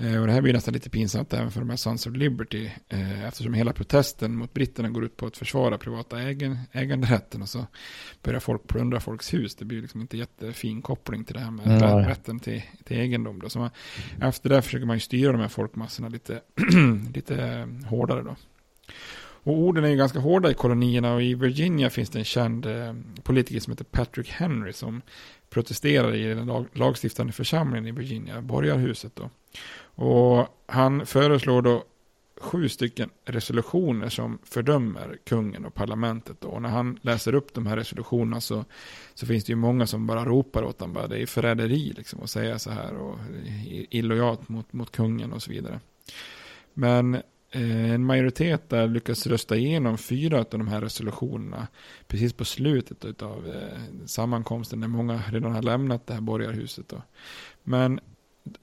Speaker 1: Eh, och det här blir nästan lite pinsamt även för de här Sons of Liberty. Eh, eftersom hela protesten mot britterna går ut på att försvara privata ägen, äganderätten. Och så börjar folk plundra folks hus. Det blir liksom inte jättefin koppling till det här med mm. rätten till, till egendom. Då. Så man, efter det försöker man ju styra de här folkmassorna lite, *clears throat* lite hårdare då. Och orden är ju ganska hårda i kolonierna och i Virginia finns det en känd eh, politiker som heter Patrick Henry som protesterar i den lag, lagstiftande församlingen i Virginia, borgarhuset då. Och han föreslår då sju stycken resolutioner som fördömer kungen och parlamentet. Då. Och när han läser upp de här resolutionerna så, så finns det ju många som bara ropar åt honom, bara, det är förräderi liksom att säga så här och illojalt mot, mot kungen och så vidare. Men Eh, en majoritet där lyckas rösta igenom fyra av de här resolutionerna precis på slutet av eh, sammankomsten när många redan har lämnat det här borgarhuset. Då. Men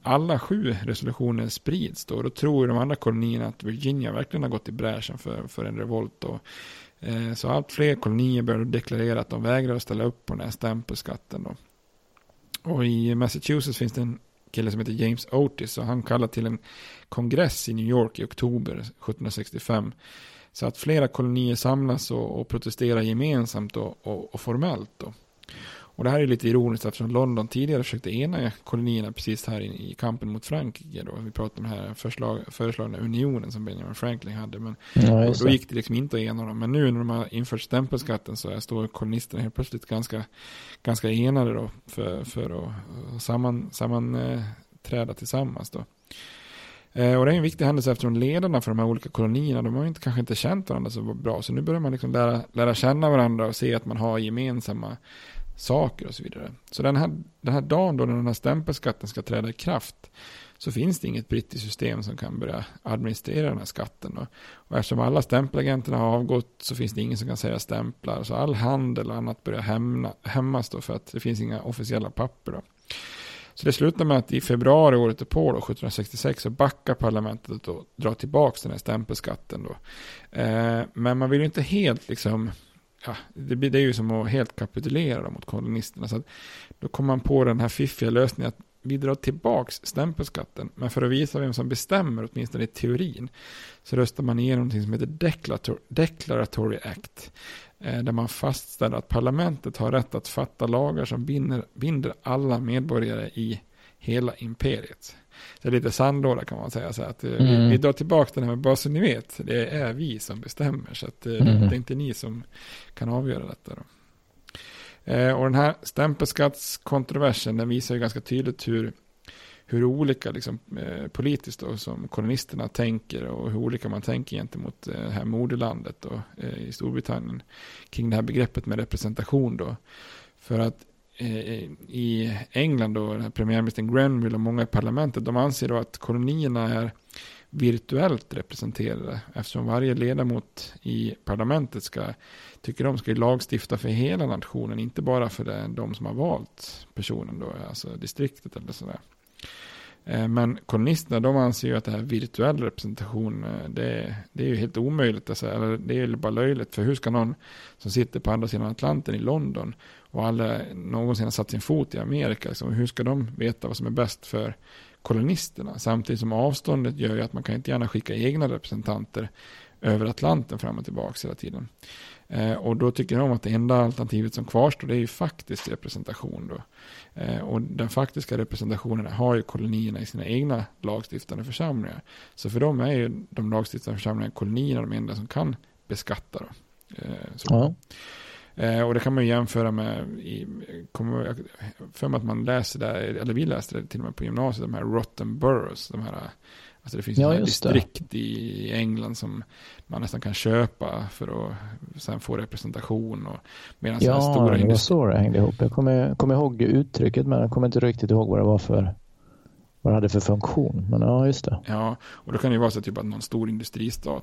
Speaker 1: alla sju resolutioner sprids då. Då tror de andra kolonierna att Virginia verkligen har gått i bräschen för, för en revolt. Då. Eh, så allt fler kolonier börjar deklarera att de vägrar att ställa upp på den här stämpelskatten. Då. Och i Massachusetts finns det en kille som heter James Otis och han kallar till en kongress i New York i oktober 1765. Så att flera kolonier samlas och, och protesterar gemensamt och, och, och formellt. Då. Och det här är lite ironiskt eftersom London tidigare försökte ena kolonierna precis här i, i kampen mot Frankrike. Då. Vi pratar om den här förslag, föreslagna unionen som Benjamin Franklin hade. Men ja, då, gick det liksom inte att ena dem. Men nu när de har infört stämpelskatten så står kolonisterna helt plötsligt ganska, ganska enade då för, för att samman, sammanträda tillsammans. Då. Eh, och det är en viktig händelse eftersom ledarna för de här olika kolonierna, de har inte, kanske inte känt varandra så bra. Så nu börjar man liksom lära, lära känna varandra och se att man har gemensamma saker och så vidare. Så den här, den här dagen då den här stämpelskatten ska träda i kraft så finns det inget brittiskt system som kan börja administrera den här skatten. Och, och eftersom alla stämpelagenterna har avgått så finns det ingen som kan säga stämplar. Så all handel och annat börjar hämna, hämmas då för att det finns inga officiella papper. Då. Så det slutar med att i februari året därpå, 1766 så backar parlamentet och drar tillbaka den här stämpelskatten. Då. Eh, men man vill ju inte helt liksom ja, det, det är ju som att helt kapitulera mot kolonisterna. Så då kom man på den här fiffiga lösningen att vi drar tillbaks stämpelskatten. Men för att visa vem som bestämmer, åtminstone i teorin, så röstar man igenom någonting som heter Declarator Declaratory Act. Eh, där man fastställer att parlamentet har rätt att fatta lagar som binder, binder alla medborgare i hela imperiet. Det är lite sandlåda kan man säga. Så att, eh, mm. vi, vi drar tillbaka den här, men bara så ni vet, det är vi som bestämmer. Så att, mm. det är inte ni som kan avgöra detta. Då. Eh, och den här stämpelskattskontroversen, den visar ju ganska tydligt hur, hur olika liksom, eh, politiskt då, som kolonisterna tänker och hur olika man tänker gentemot eh, det här moderlandet då, eh, i Storbritannien kring det här begreppet med representation. Då. För att Eh, Eh, i England då, premiärministern Grenville och många i parlamentet, de anser då att kolonierna är virtuellt representerade eftersom varje ledamot i parlamentet ska, tycker de ska lagstifta för hela nationen, inte bara för de som har valt personen då, alltså distriktet eller sådär. Eh, men kolonisterna de anser ju att det här virtuell representation, eh, det, det är ju helt omöjligt. Alltså, eller det är ju bara löjligt. För hur ska någon som sitter på andra sidan Atlanten i London och aldrig någonsin har satt sin fot i Amerika, liksom, hur ska de veta vad som är bäst för kolonisterna? Samtidigt som avståndet gör ju att man kan inte gärna skicka egna representanter över Atlanten fram och tillbaka hela tiden. Eh, och då tycker de att det enda alternativet som kvarstår det är ju faktisk representation. Då. Eh, och den faktiska representationen har ju kolonierna i sina egna lagstiftande församlingar. Så för dem är ju de lagstiftande församlingarna kolonierna de enda som kan beskatta. Då. Eh, ja. Eh, och det kan man ju jämföra med, i, kommer, för mig att man läser det, eller vi läste det till och med på gymnasiet, de här rotten boroughs, de här Alltså det finns
Speaker 4: Ja, just det.
Speaker 1: distrikt i England som man nästan kan köpa för att sen få representation. Och, medan
Speaker 4: Ja,
Speaker 1: stora
Speaker 4: det var så det hängde ihop. Jag kommer, kommer ihåg uttrycket men jag kommer inte riktigt ihåg vad det var för vad det hade för funktion. Men ja, just det.
Speaker 1: Ja, och då kan det ju vara så typ att någon stor industristad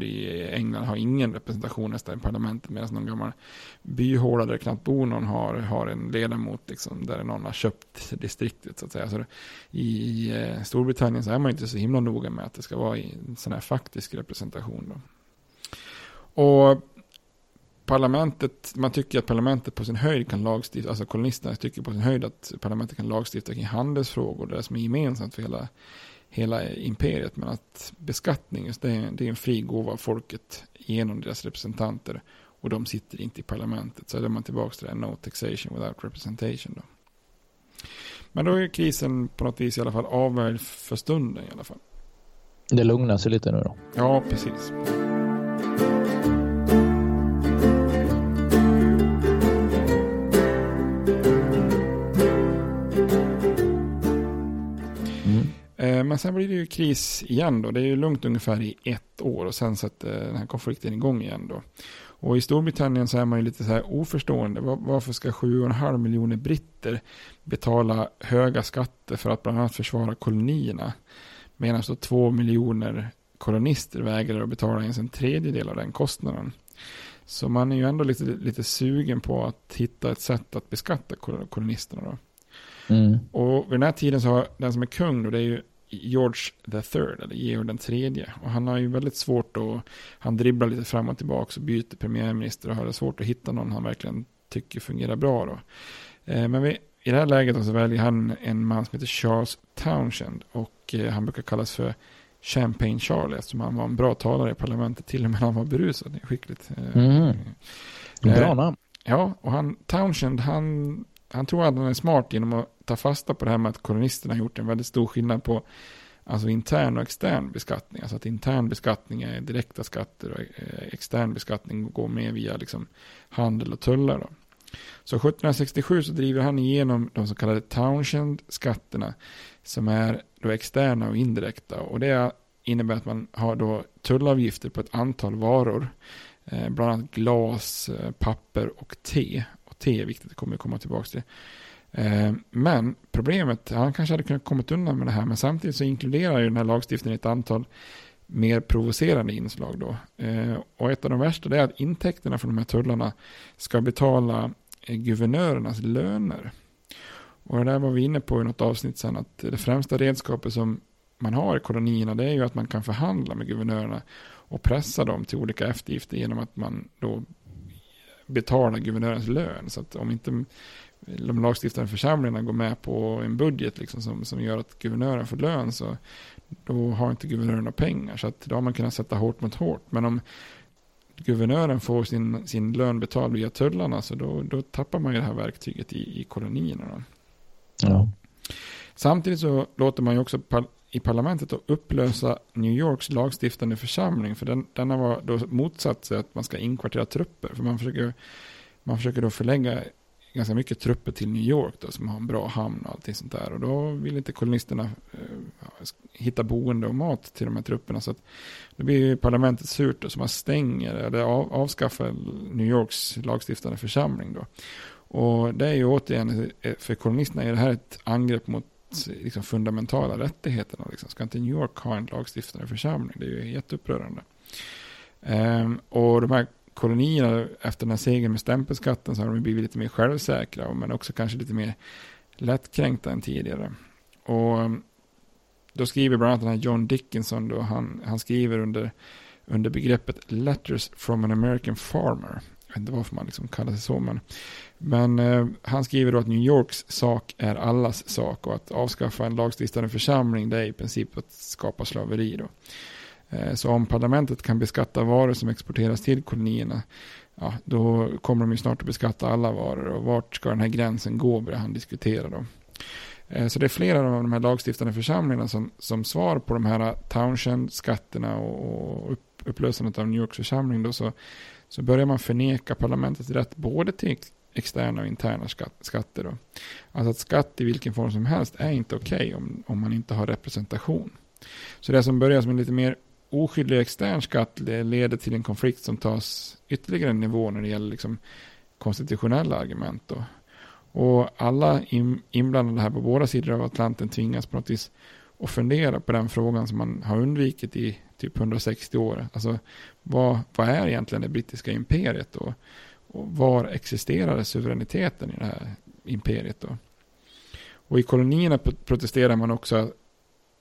Speaker 1: i England har ingen representation nästan i parlamentet medan någon gammal byhåla där det knappt bor någon har, har en ledamot liksom, där någon har köpt distriktet så att säga. Så det, I eh, Storbritannien så är man ju inte så himla noga med att det ska vara i en sån här faktisk representation. Då. Och parlamentet, man tycker att parlamentet på sin höjd kan lagstifta, alltså kolonisterna tycker på sin höjd att parlamentet kan lagstifta kring handelsfrågor, det som är gemensamt för hela, hela imperiet, men att beskattning, just det, är- det är en fri gåva av folket genom deras representanter och de sitter inte i parlamentet. Så är man tillbaka till det här no taxation without representation. Då. Men då är krisen på något vis i alla fall avvärjd för stunden i alla fall.
Speaker 4: Det lugnar sig lite nu då.
Speaker 1: Ja, precis. Men sen blir det ju kris igen då. Det är ju lugnt ungefär i ett år och sen sätter den här konflikten igång igen då. Och i Storbritannien så är man ju lite så här oförstående. Var- Varför ska 7,5 miljoner britter betala höga skatter för att bland annat försvara kolonierna? Medan så 2 miljoner kolonister vägrar att betala ens en tredjedel av den kostnaden. Så man är ju ändå lite, lite sugen på att hitta ett sätt att beskatta kol- kolonisterna då.
Speaker 4: Mm.
Speaker 1: Och vid den här tiden så har den som är kung då, det är ju George the third, eller Georg den tredje. Och han har ju väldigt svårt att, han dribblar lite fram och tillbaka och byter premiärminister och har det svårt att hitta någon han verkligen tycker fungerar bra då. Eh, men vi, i det här läget så väljer han en man som heter Charles Townshend och eh, han brukar kallas för Champagne Charlie eftersom han var en bra talare i parlamentet till och med när han var berusad. Det är skickligt. Eh,
Speaker 4: Mm. Bra namn.
Speaker 1: Ja, och han, Townshend, han, han tror att han är smart genom att ta fasta på det här med att kolonisterna har gjort en väldigt stor skillnad på alltså intern och extern beskattning. Alltså att intern beskattning är direkta skatter och eh, extern beskattning går med via liksom handel och tullar. Då. Så 1767 så driver han igenom de så kallade Townshend-skatterna som är då externa och indirekta. Och det innebär att man har då tullavgifter på ett antal varor. Eh, bland annat glas, eh, papper och te. Och är viktigt, det kommer jag komma tillbaka till. Eh, men problemet, han kanske hade kunnat komma undan med det här, men samtidigt så inkluderar ju den här lagstiftningen ett antal mer provocerande inslag då. Eh, och ett av de värsta det är att intäkterna från de här tullarna ska betala eh, guvernörernas löner. Och det där var vi inne på i något avsnitt sen, att det främsta redskapet som man har i kolonierna det är ju att man kan förhandla med guvernörerna och pressa dem till olika eftergifter genom att man då betalar guvernörens lön. Så att om inte de lagstiftande församlingarna går med på en budget liksom som, som gör att guvernören får lön så då har inte guvernören några pengar. Så att då har man kunnat sätta hårt mot hårt. Men om guvernören får sin, sin lön betald via tullarna så då, då tappar man ju det här verktyget i, i kolonierna. Då.
Speaker 4: Ja.
Speaker 1: Samtidigt så låter man ju också i parlamentet att upplösa New Yorks lagstiftande församling. För den, denna var då motsatt sig att man ska inkvartera trupper. För man försöker, man försöker då förlägga ganska mycket trupper till New York då, som har en bra hamn och allting sånt där. Och då vill inte kolonisterna eh, hitta boende och mat till de här trupperna. Så att då blir ju parlamentet surt då, så man stänger eller av, avskaffar New Yorks lagstiftande församling då. Och det är ju återigen, eh, för kolonisterna är det här ett angrepp mot liksom, fundamentala rättigheterna. Liksom. Ska inte New York ha en lagstiftande församling? Det är ju jätteupprörande. Ehm, och de här kolonierna efter den här segern med stämpelskatten så har de blivit lite mer självsäkra men också kanske lite mer lättkränkta än tidigare. Och ehm, då skriver bland annat den här John Dickinson då, han, han skriver under, under begreppet Letters from an American Farmer. Jag vet inte varför man liksom kallar sig så, men, men eh, han skriver då att New Yorks sak är allas sak och att avskaffa en lagstiftande församling det är i princip att skapa slaveri då. Eh, så om parlamentet kan beskatta varor som exporteras till kolonierna, ja, då kommer de ju snart att beskatta alla varor och vart ska den här gränsen gå börjar han diskutera då. Eh, så det är flera av de här lagstiftande församlingarna som, som svar på de här Townshend-skatterna och, och upp, upplösandet av New Yorks församling då så så börjar man förneka parlamentets rätt både till externa och interna skatt, skatter. Då. Alltså att skatt i vilken form som helst är inte okej okay om, om man inte har representation. Så det som börjar som en lite mer oskyldig extern skatt leder till en konflikt som tas ytterligare en nivå när det gäller liksom konstitutionella argument. Då. Och alla inblandade här på båda sidor av Atlanten tvingas på något vis att fundera på den frågan som man har undvikit i typ 160 år. Alltså vad, vad är egentligen det brittiska imperiet då? Och var existerade suveräniteten i det här imperiet då? Och i kolonierna protesterar man också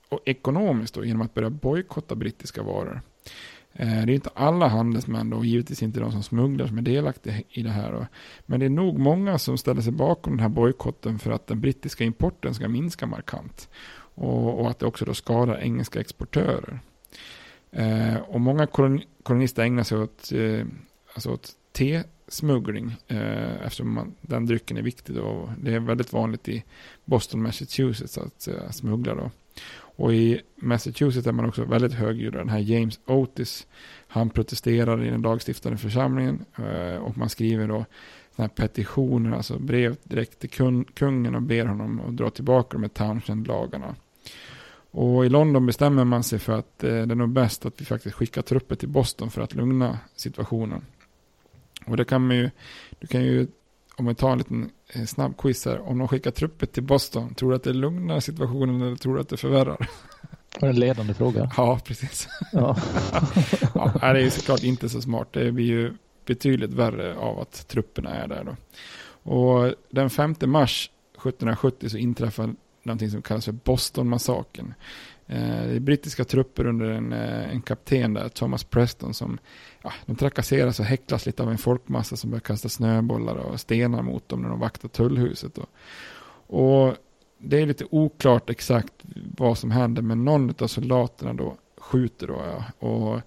Speaker 1: och ekonomiskt då, genom att börja bojkotta brittiska varor. Eh, det är inte alla handelsmän då, och givetvis inte de som smugglar som är delaktiga i det här. Då. Men det är nog många som ställer sig bakom den här bojkotten för att den brittiska importen ska minska markant. Och, och att det också då skadar engelska exportörer. Eh, och många kolon, kolonister ägnar sig åt, eh, alltså åt Smuggling, eh, eftersom man, den drycken är viktig. Då. Det är väldigt vanligt i Boston, Massachusetts att eh, smuggla. Då. Och i Massachusetts är man också väldigt högljudd. Den här James Otis, han protesterar i den lagstiftande församlingen eh, och man skriver då såna här petitioner, alltså brev direkt till kun, kungen och ber honom att dra tillbaka de här Townshend-lagarna. Och i London bestämmer man sig för att eh, det är nog bäst att vi faktiskt skickar trupper till Boston för att lugna situationen. Och det kan man ju, du kan ju, om vi tar en liten eh, snabb quiz här, om de skickar trupper till Boston, tror du att det lugnar situationen eller tror du att det förvärrar?
Speaker 4: Det en ledande fråga.
Speaker 1: Ja, precis. Ja. *laughs* ja, det är ju såklart inte så smart. Det blir ju betydligt värre av att trupperna är där då. Och den 5 mars 1770 så inträffar någonting som kallas för Boston-massakern. Eh, det är brittiska trupper under en, eh, en kapten där, Thomas Preston, som ja, de trakasseras och häcklas lite av en folkmassa som börjar kasta snöbollar och stenar mot dem när de vaktar tullhuset. Och, Och det är lite oklart exakt vad som händer, men någon av soldaterna då skjuter då, ja, och,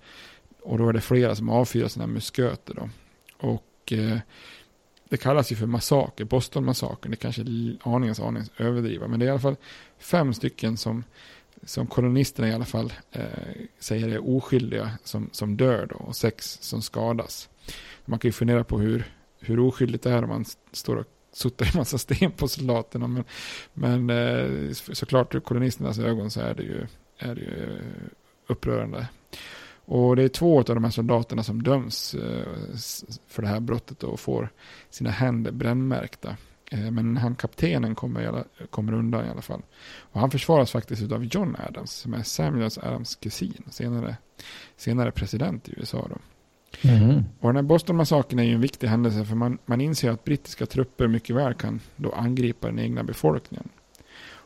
Speaker 1: och då är det flera som avfyrar sina musköter då. Och eh, det kallas ju för massaker, Boston-massakern. Det kanske är aningens aningens överdriva. Men det är i alla fall fem stycken som, som kolonisterna i alla fall eh, säger är oskyldiga som, som dör då. Och sex som skadas. Man kan ju fundera på hur, hur oskyldigt det är om man står och suttar en massa sten på soldaterna. Men, men eh, såklart ur kolonisternas ögon så är det ju, är det ju upprörande. Och det är två av de här soldaterna som döms eh, för det här brottet och får sina händer brännmärkta. Eh, men han kaptenen kommer, kommer undan i alla fall. Och han försvaras faktiskt av John Adams som är Samuels Adams kusin. Senare, senare president i USA då. Mm. Och den här Boston-massakern är ju en viktig händelse för man, man inser att brittiska trupper mycket väl kan då angripa den egna befolkningen.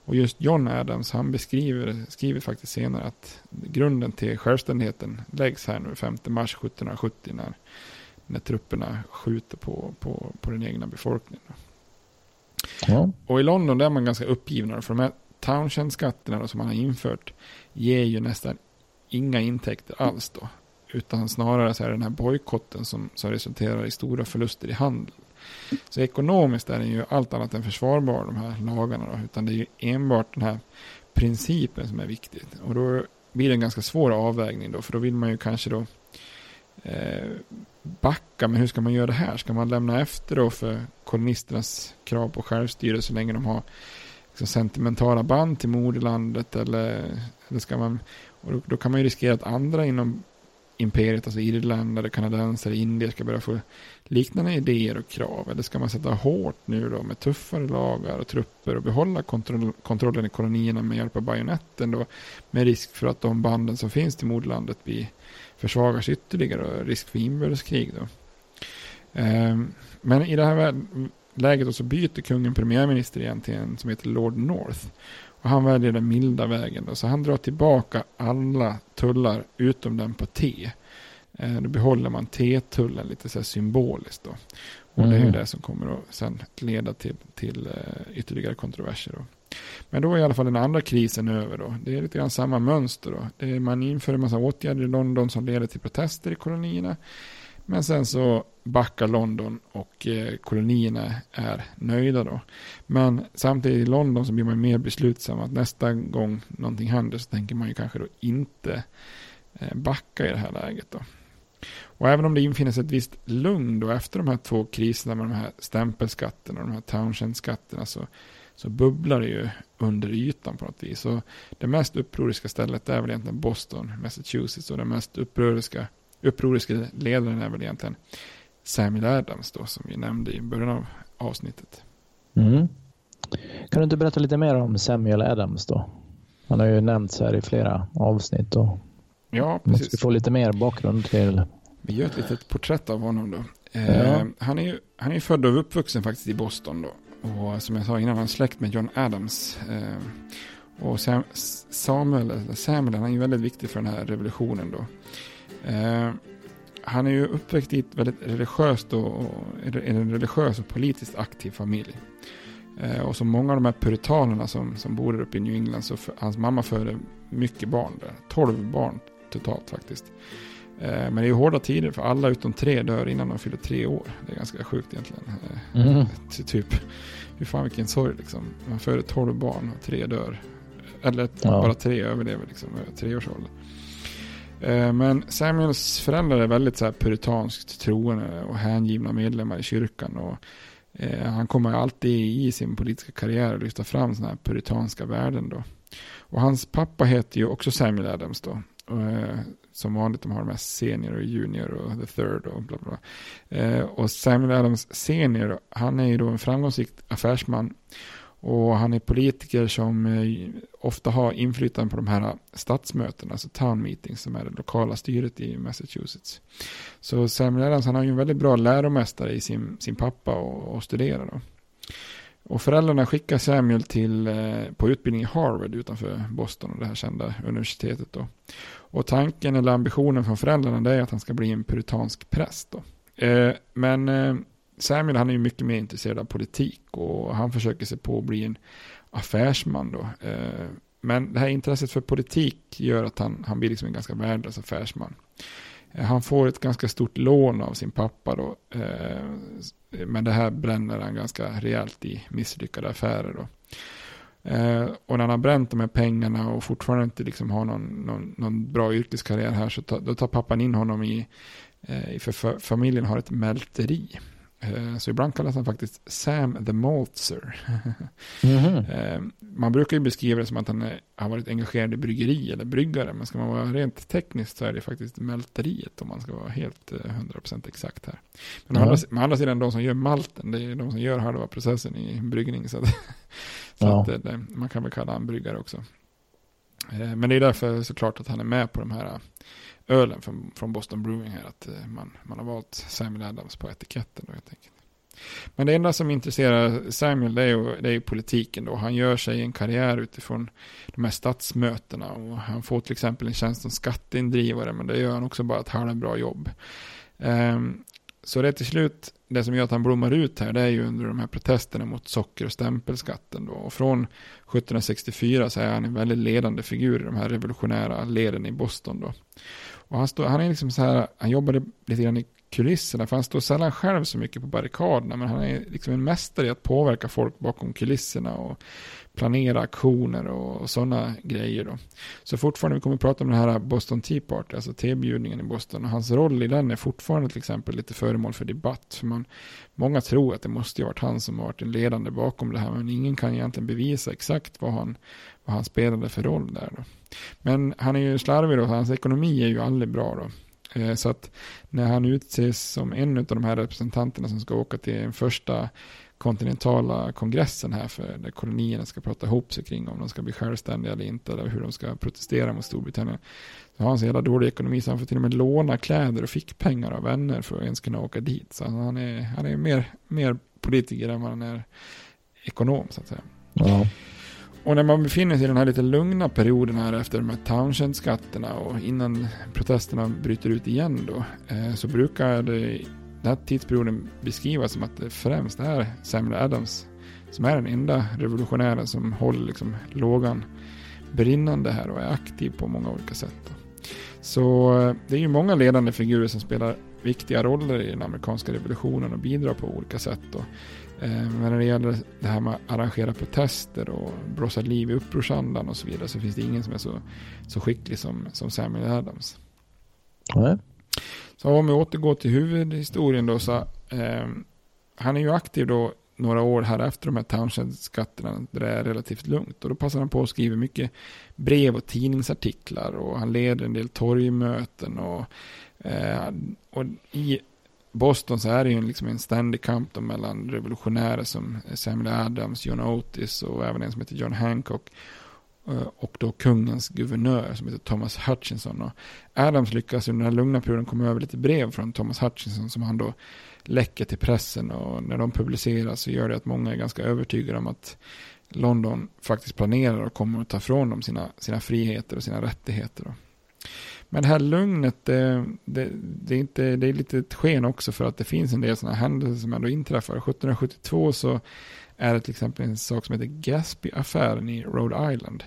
Speaker 1: Och just John Adams, han beskriver, skriver faktiskt senare att grunden till självständigheten läggs här nu 5 mars 1770 när, när trupperna skjuter på, på, på den egna befolkningen. Ja. Och i London där är man ganska uppgivna för de här Townshend-skatterna som man har infört ger ju nästan inga intäkter alls då. Utan snarare så är det den här bojkotten som, som resulterar i stora förluster i handel. Så ekonomiskt är den ju allt annat än försvarbar, de här lagarna. Då, utan det är ju enbart den här principen som är viktig. Och då blir det en ganska svår avvägning då, för då vill man ju kanske då eh, backa, men hur ska man göra det här? Ska man lämna efter då för kolonisternas krav på självstyre så länge de har liksom, sentimentala band till moderlandet eller, eller ska man, och då, då, kan man ju riskera att andra inom imperiet, alltså irländare, kanadensare, indier ska börja få liknande idéer och krav? Eller ska man sätta hårt nu då med tuffare lagar och trupper och behålla kontroll, kontrollen i kolonierna med hjälp av bajonetten då? Med risk för att de banden som finns till moderlandet blir försvagas ytterligare och risk för inbördeskrig då. Um, men i det här läget så byter kungen premiärminister igen till en som heter Lord North. Och han väljer den milda vägen. Då, så han drar tillbaka alla tullar utom den på te. Eh, då behåller man T-tullen lite så symboliskt då. Och mm. det är ju mm. det som kommer att sen leda till, till uh, ytterligare kontroverser då. Men då är i alla fall den andra krisen över då. Det är lite grann samma mönster då. Det är, man inför en massa åtgärder i London som leder till protester i kolonierna. Men sen så backar London och eh, kolonierna är nöjda då. Men samtidigt i London så blir man mer beslutsam att nästa gång någonting händer så tänker man ju kanske då inte eh, backa i det här läget då. Och även om det infinner sig ett visst lugn då efter de här två kriserna med de här stämpelskatterna och de här Townshend-skatterna så, så bubblar det ju under ytan på något vis. Så det mest upproriska stället är väl egentligen Boston, Massachusetts. Och den mest upproriska, upproriska ledaren är väl egentligen Samuel Adams då, som vi nämnde i början av avsnittet.
Speaker 4: Mm. Kan du inte berätta lite mer om Samuel Adams då? Han har ju nämnts här i flera avsnitt och
Speaker 1: ja, precis. måste
Speaker 4: få lite mer bakgrund till.
Speaker 1: Vi gör ett litet porträtt av honom då. Eh, ja. han är ju han är född och uppvuxen faktiskt i Boston då. Och som jag sa innan, han är släkt med John Adams. Eh, och Sam, Samuel, Samuel, han är ju väldigt viktig för den här revolutionen då. Eh, han är ju uppväxt i ett väldigt religiöst och, en religiös och politiskt aktiv familj. Eh, och som många av de här puritanerna som, som bor där uppe i New England så för, hans mamma födde mycket barn där. 12 barn totalt faktiskt. Eh, men det är ju hårda tider för alla utom tre dör innan de fyller tre år. Det är ganska sjukt egentligen. Eh, mm. Typ, hur fan vilken sorg liksom. Man föder 12 barn och tre dör. Eller ja. bara tre överlever liksom, tre års ålder. Eh, men Samuels föräldrar är väldigt så här puritanskt troende och hängivna medlemmar i kyrkan. Och han kommer alltid i sin politiska karriär att lyfta fram sådana här puritanska värden. Då. Och hans pappa heter ju också Samuel Adams då. Som vanligt, de har de här senior och junior och the third och bla bla. Eh, och Samuel Adams senior, han är ju då en framgångsrik affärsman och han är politiker som eh, ofta har inflytande på de här stadsmötena, alltså town meetings som är det lokala styret i Massachusetts. Så Samuel Adams han har ju en väldigt bra läromästare i sin, sin pappa och, och studerar. då. Och föräldrarna skickar Samuel till, eh, på utbildning i Harvard utanför Boston, och det här kända universitetet då. Och tanken eller ambitionen från föräldrarna det är att han ska bli en puritansk präst då. Eh, men eh, Samuel han är ju mycket mer intresserad av politik och han försöker sig på att bli en affärsman då. Men det här intresset för politik gör att han, han blir liksom en ganska värdelös affärsman. Han får ett ganska stort lån av sin pappa då. Eh, men det här bränner han ganska rejält i misslyckade affärer då. Eh, och när han har bränt de här pengarna och fortfarande inte liksom har någon, någon, någon bra yrkeskarriär här så ta, då tar pappan in honom i, eh, för familjen har ett mälteri. Eh, så ibland kallas han faktiskt Sam the Maltzer. *laughs* Mm -hmm. Man brukar ju beskriva det som att han har varit engagerad i bryggeri eller bryggare. Men ska man vara rent tekniskt så är det faktiskt mälteriet om man ska vara helt 100% eh, exakt här. Men mm. -hmm. med andra sidan de som gör malten, det är de som gör halva processen i bryggning. Så, att, *laughs* så ja. att det, man kan väl kalla han bryggare också. Men det är därför såklart att han är med på de här ölen från, från Boston Brewing här. Att eh, man, man har valt Samuel Adams på etiketten då helt enkelt. Men det enda som intresserar Samuel det är ju, det är ju politiken då. Han gör sig en karriär utifrån de här statsmötena. Och han får till exempel en tjänst som skatteindrivare. Men det gör han också bara ett halvbra jobb. Um, så det är till slut, det som gör att han blommar ut här, det är ju under de här protesterna mot socker och stämpelskatten då. Och från 1764 så är han en väldigt ledande figur i de här revolutionära leden i Boston då. Och han, stod, han är liksom så här, han jobbade lite grann i kulisserna, för han står sällan själv så mycket på barrikaderna, men han är liksom en mästare i att påverka folk bakom kulisserna och planera aktioner och, sådana grejer då. Så fortfarande, vi kommer att prata om den här Boston Tea Party, alltså tebjudningen i Boston, och hans roll i den är fortfarande till exempel lite föremål för debatt, för man, många tror att det måste ha varit han som har varit den ledande bakom det här, men ingen kan egentligen bevisa exakt vad han, vad han spelade för roll där då. Men han är ju slarvig då, hans ekonomi är ju aldrig bra då. Eh, så att när han utses som en av de här representanterna som ska åka till en första kontinentala kongressen här för där kolonierna ska prata ihop sig kring om de ska bli självständiga eller inte eller hur de ska protestera mot Storbritannien. Så har han så jävla dålig ekonomi så han får till och med låna kläder och fick pengar av vänner för att ens kunna åka dit. Så han är, han är mer, mer politiker än vad han är ekonom så att säga. Ja. Och när man befinner sig i den här lite lugna perioden här efter de här Townshend-skatterna och innan protesterna bryter ut igen då, eh, så brukar det, den här tidsperioden beskrivas som att det främst är Samuel Adams som är den enda revolutionären som håller liksom lågan brinnande här och är aktiv på många olika sätt. Så eh, det är ju många ledande figurer som spelar viktiga roller i den amerikanska revolutionen och bidrar på olika sätt. Då. Eh, men när det gäller det här med att arrangera protester och blåsa liv i upprorsandan och så vidare så finns det ingen som är så, så skicklig som, som Samuel Adams. Nej. Så om vi återgår till huvudhistorien då så eh, han är ju aktiv då några år här efter de här Townshend-skatterna där det är relativt lugnt. Och då passar han på att skriva mycket brev och tidningsartiklar och han leder en del torgmöten och, eh, och i Boston så är det ju liksom en ständig kamp då mellan revolutionärer som Samuel Adams, John Otis och även en som heter John Hancock Eh, och då kungens guvernör som heter Thomas Hutchinson. Och Adams lyckas under den här lugna perioden komma över lite brev från Thomas Hutchinson som han då läcker till pressen och när de publiceras så gör det att många är ganska övertygade om att London faktiskt planerar och kommer att ta ifrån dem sina, sina friheter och sina rättigheter. Då. Men det här lugnet, det, det, det, är inte, det är lite ett sken också för att det finns en del sådana händelser som ändå inträffar. 1772 så är det till exempel en sak som heter Gaspy-affären i Rhode Island.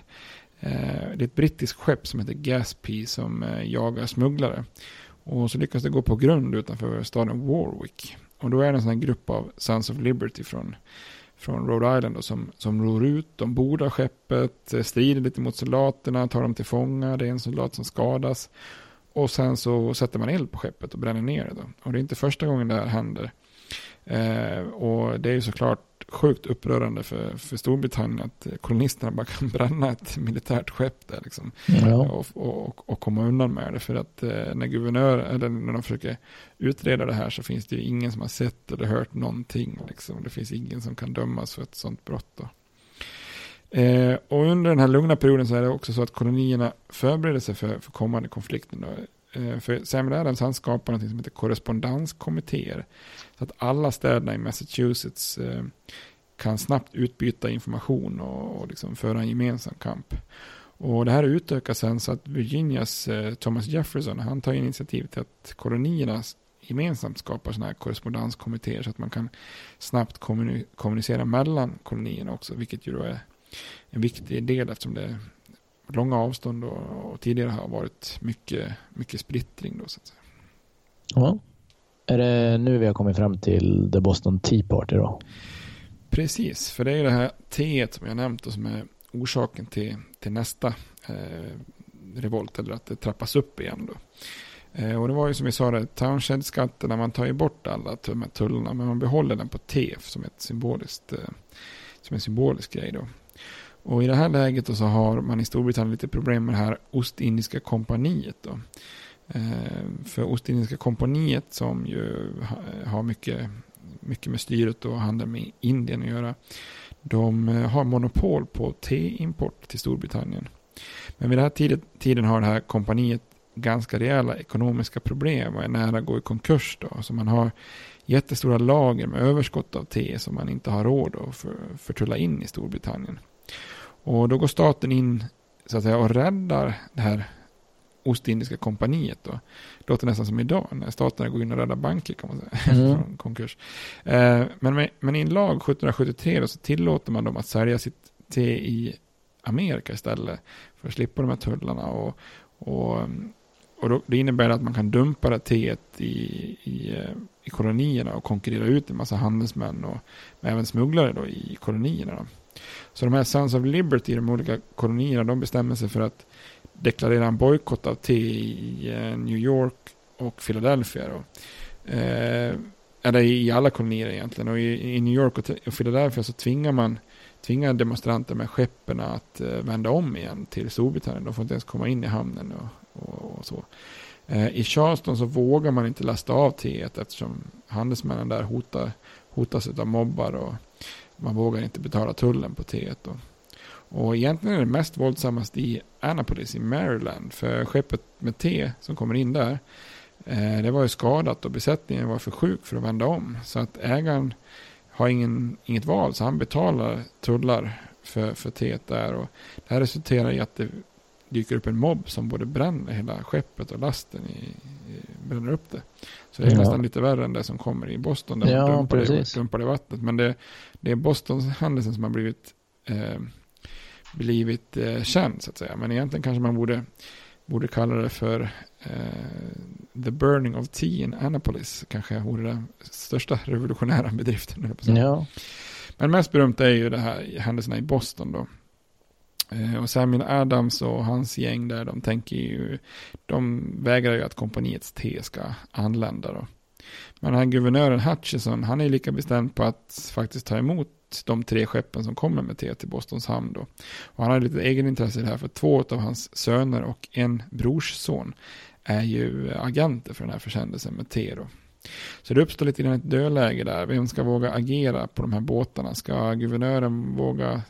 Speaker 1: Eh, det är ett brittiskt skepp som heter Gaspy som eh, jagar smugglare. Och så lyckas det gå på grund utanför staden Warwick. Och då är det en sån här grupp av Sons of Liberty från, från Rhode Island då, som, som ror ut. De bordar skeppet, eh, strider lite mot soldaterna, tar dem till fånga. Det är en soldat som skadas. Och sen så sätter man eld på skeppet och bränner ner det. Då. Och det är inte första gången det här händer. Eh, och det är ju såklart sjukt upprörande för, för Storbritannien att kolonisterna bara kan *laughs* bränna ett militärt skepp där liksom. Ja. Och, och, och, komma undan med det. För att eh, när guvernör, eller när de försöker utreda det här så finns det ju ingen som har sett eller hört någonting. Liksom. Det finns ingen som kan dömas för ett sånt brott. Då. Eh, och under den här lugna perioden så är det också så att kolonierna förbereder sig för, för kommande konflikter. Då. Eh, för Samuel Adams han skapar något som heter korrespondenskommittéer. Så att alla städerna i Massachusetts eh, kan snabbt utbyta information och, och liksom föra en gemensam kamp. Och det här utökas sen så att Virginias eh, Thomas Jefferson han tar initiativ till att kolonierna gemensamt skapar sådana här korrespondenskommittéer så att man kan snabbt kommunicera mellan kolonierna också, vilket ju då är en viktig del eftersom det långa avstånd och, och tidigare har varit mycket, mycket splittring då så att säga.
Speaker 4: Ja. Är det nu vi har kommit fram till The Boston Tea Party då?
Speaker 1: Precis, för det är det här teet som jag nämnt och som är orsaken till, till nästa eh, revolt, eller att det trappas upp igen då. Eh, och det var ju som vi sa, det, Townshend-skatterna, man tar ju bort alla tullarna, men man behåller den på te som ett symboliskt, eh, som en symbolisk grej då. Och i det här läget så har man i Storbritannien lite problem med det här Ostindiska kompaniet då. Eh, för Ostindiska kompaniet som ju har mycket, mycket med styret och handeln med Indien att göra. De eh, har monopol på teimport till Storbritannien. Men vid den här tiden har det här kompaniet ganska rejäla ekonomiska problem och är nära att gå i konkurs. Då. Så man har jättestora lager med överskott av te som man inte har råd att förtulla in i Storbritannien. Och då går staten in så att säga, och räddar det här Ostindiska kompaniet. Då. Det låter nästan som idag när staterna går in och räddar banker kan man säga. *laughs* Mm. från konkurs. Eh, men, med, men i en lag 1773 då, så tillåter man dem att sälja sitt te i Amerika istället. För att slippa de här tullarna. Och, och, och då, det innebär att man kan dumpa det teet i, i, eh, i kolonierna och konkurrera ut en massa handelsmän och även smugglare då i kolonierna. Då. Så de här Sons of Liberty, de olika kolonierna, de bestämmer sig för att deklarera en bojkott av te i eh, New York och Philadelphia. Då. Eh, eller i alla kolonier egentligen. Och i, i New York och, och Philadelphia så tvingar man tvingar demonstranter med skeppen att eh, vända om igen till Storbritannien. De får inte ens komma in i hamnen och, och, och så. Eh, I Charleston så vågar man inte lasta av teet eftersom handelsmännen där hotar, hotas av mobbar och man vågar inte betala tullen på teet. Då. Och egentligen är det mest våldsammast i Annapolis i Maryland. För skeppet med te som kommer in där, eh, det var ju skadat och besättningen var för sjuk för att vända om. Så att ägaren har ingen, inget val, så han betalar tullar för, för teet där. Och det här resulterar i att det dyker upp en mobb som både bränner hela skeppet och lasten i, i bränner upp det. Så det är ja. nästan lite värre än det som kommer i Boston där ja, man dumpar det, dumpar det vattnet. Men det, det är Bostons händelsen som har blivit eh, blivit eh, känd så att säga. Men egentligen kanske man borde, borde kalla det för eh, The Burning of Tea in Annapolis. Kanske vore den största revolutionära *laughs* bedriften. Ja. Men mest berömt är ju det här händelserna i Boston då. Eh, och Samuel Adams och hans gäng där, de tänker ju, de vägrar ju att kompaniets te ska anlända då. Men den här guvernören Hutchison, han är lika bestämd på att faktiskt ta emot de tre skeppen som kommer med te till Bostons hamn. Då. Och han har lite egenintresse i det här för två av hans söner och en brorsson är ju agenter för den här försändelsen med te. Då. Så det uppstår lite grann ett dödläge där. Vem ska våga agera på de här båtarna? Ska guvernören våga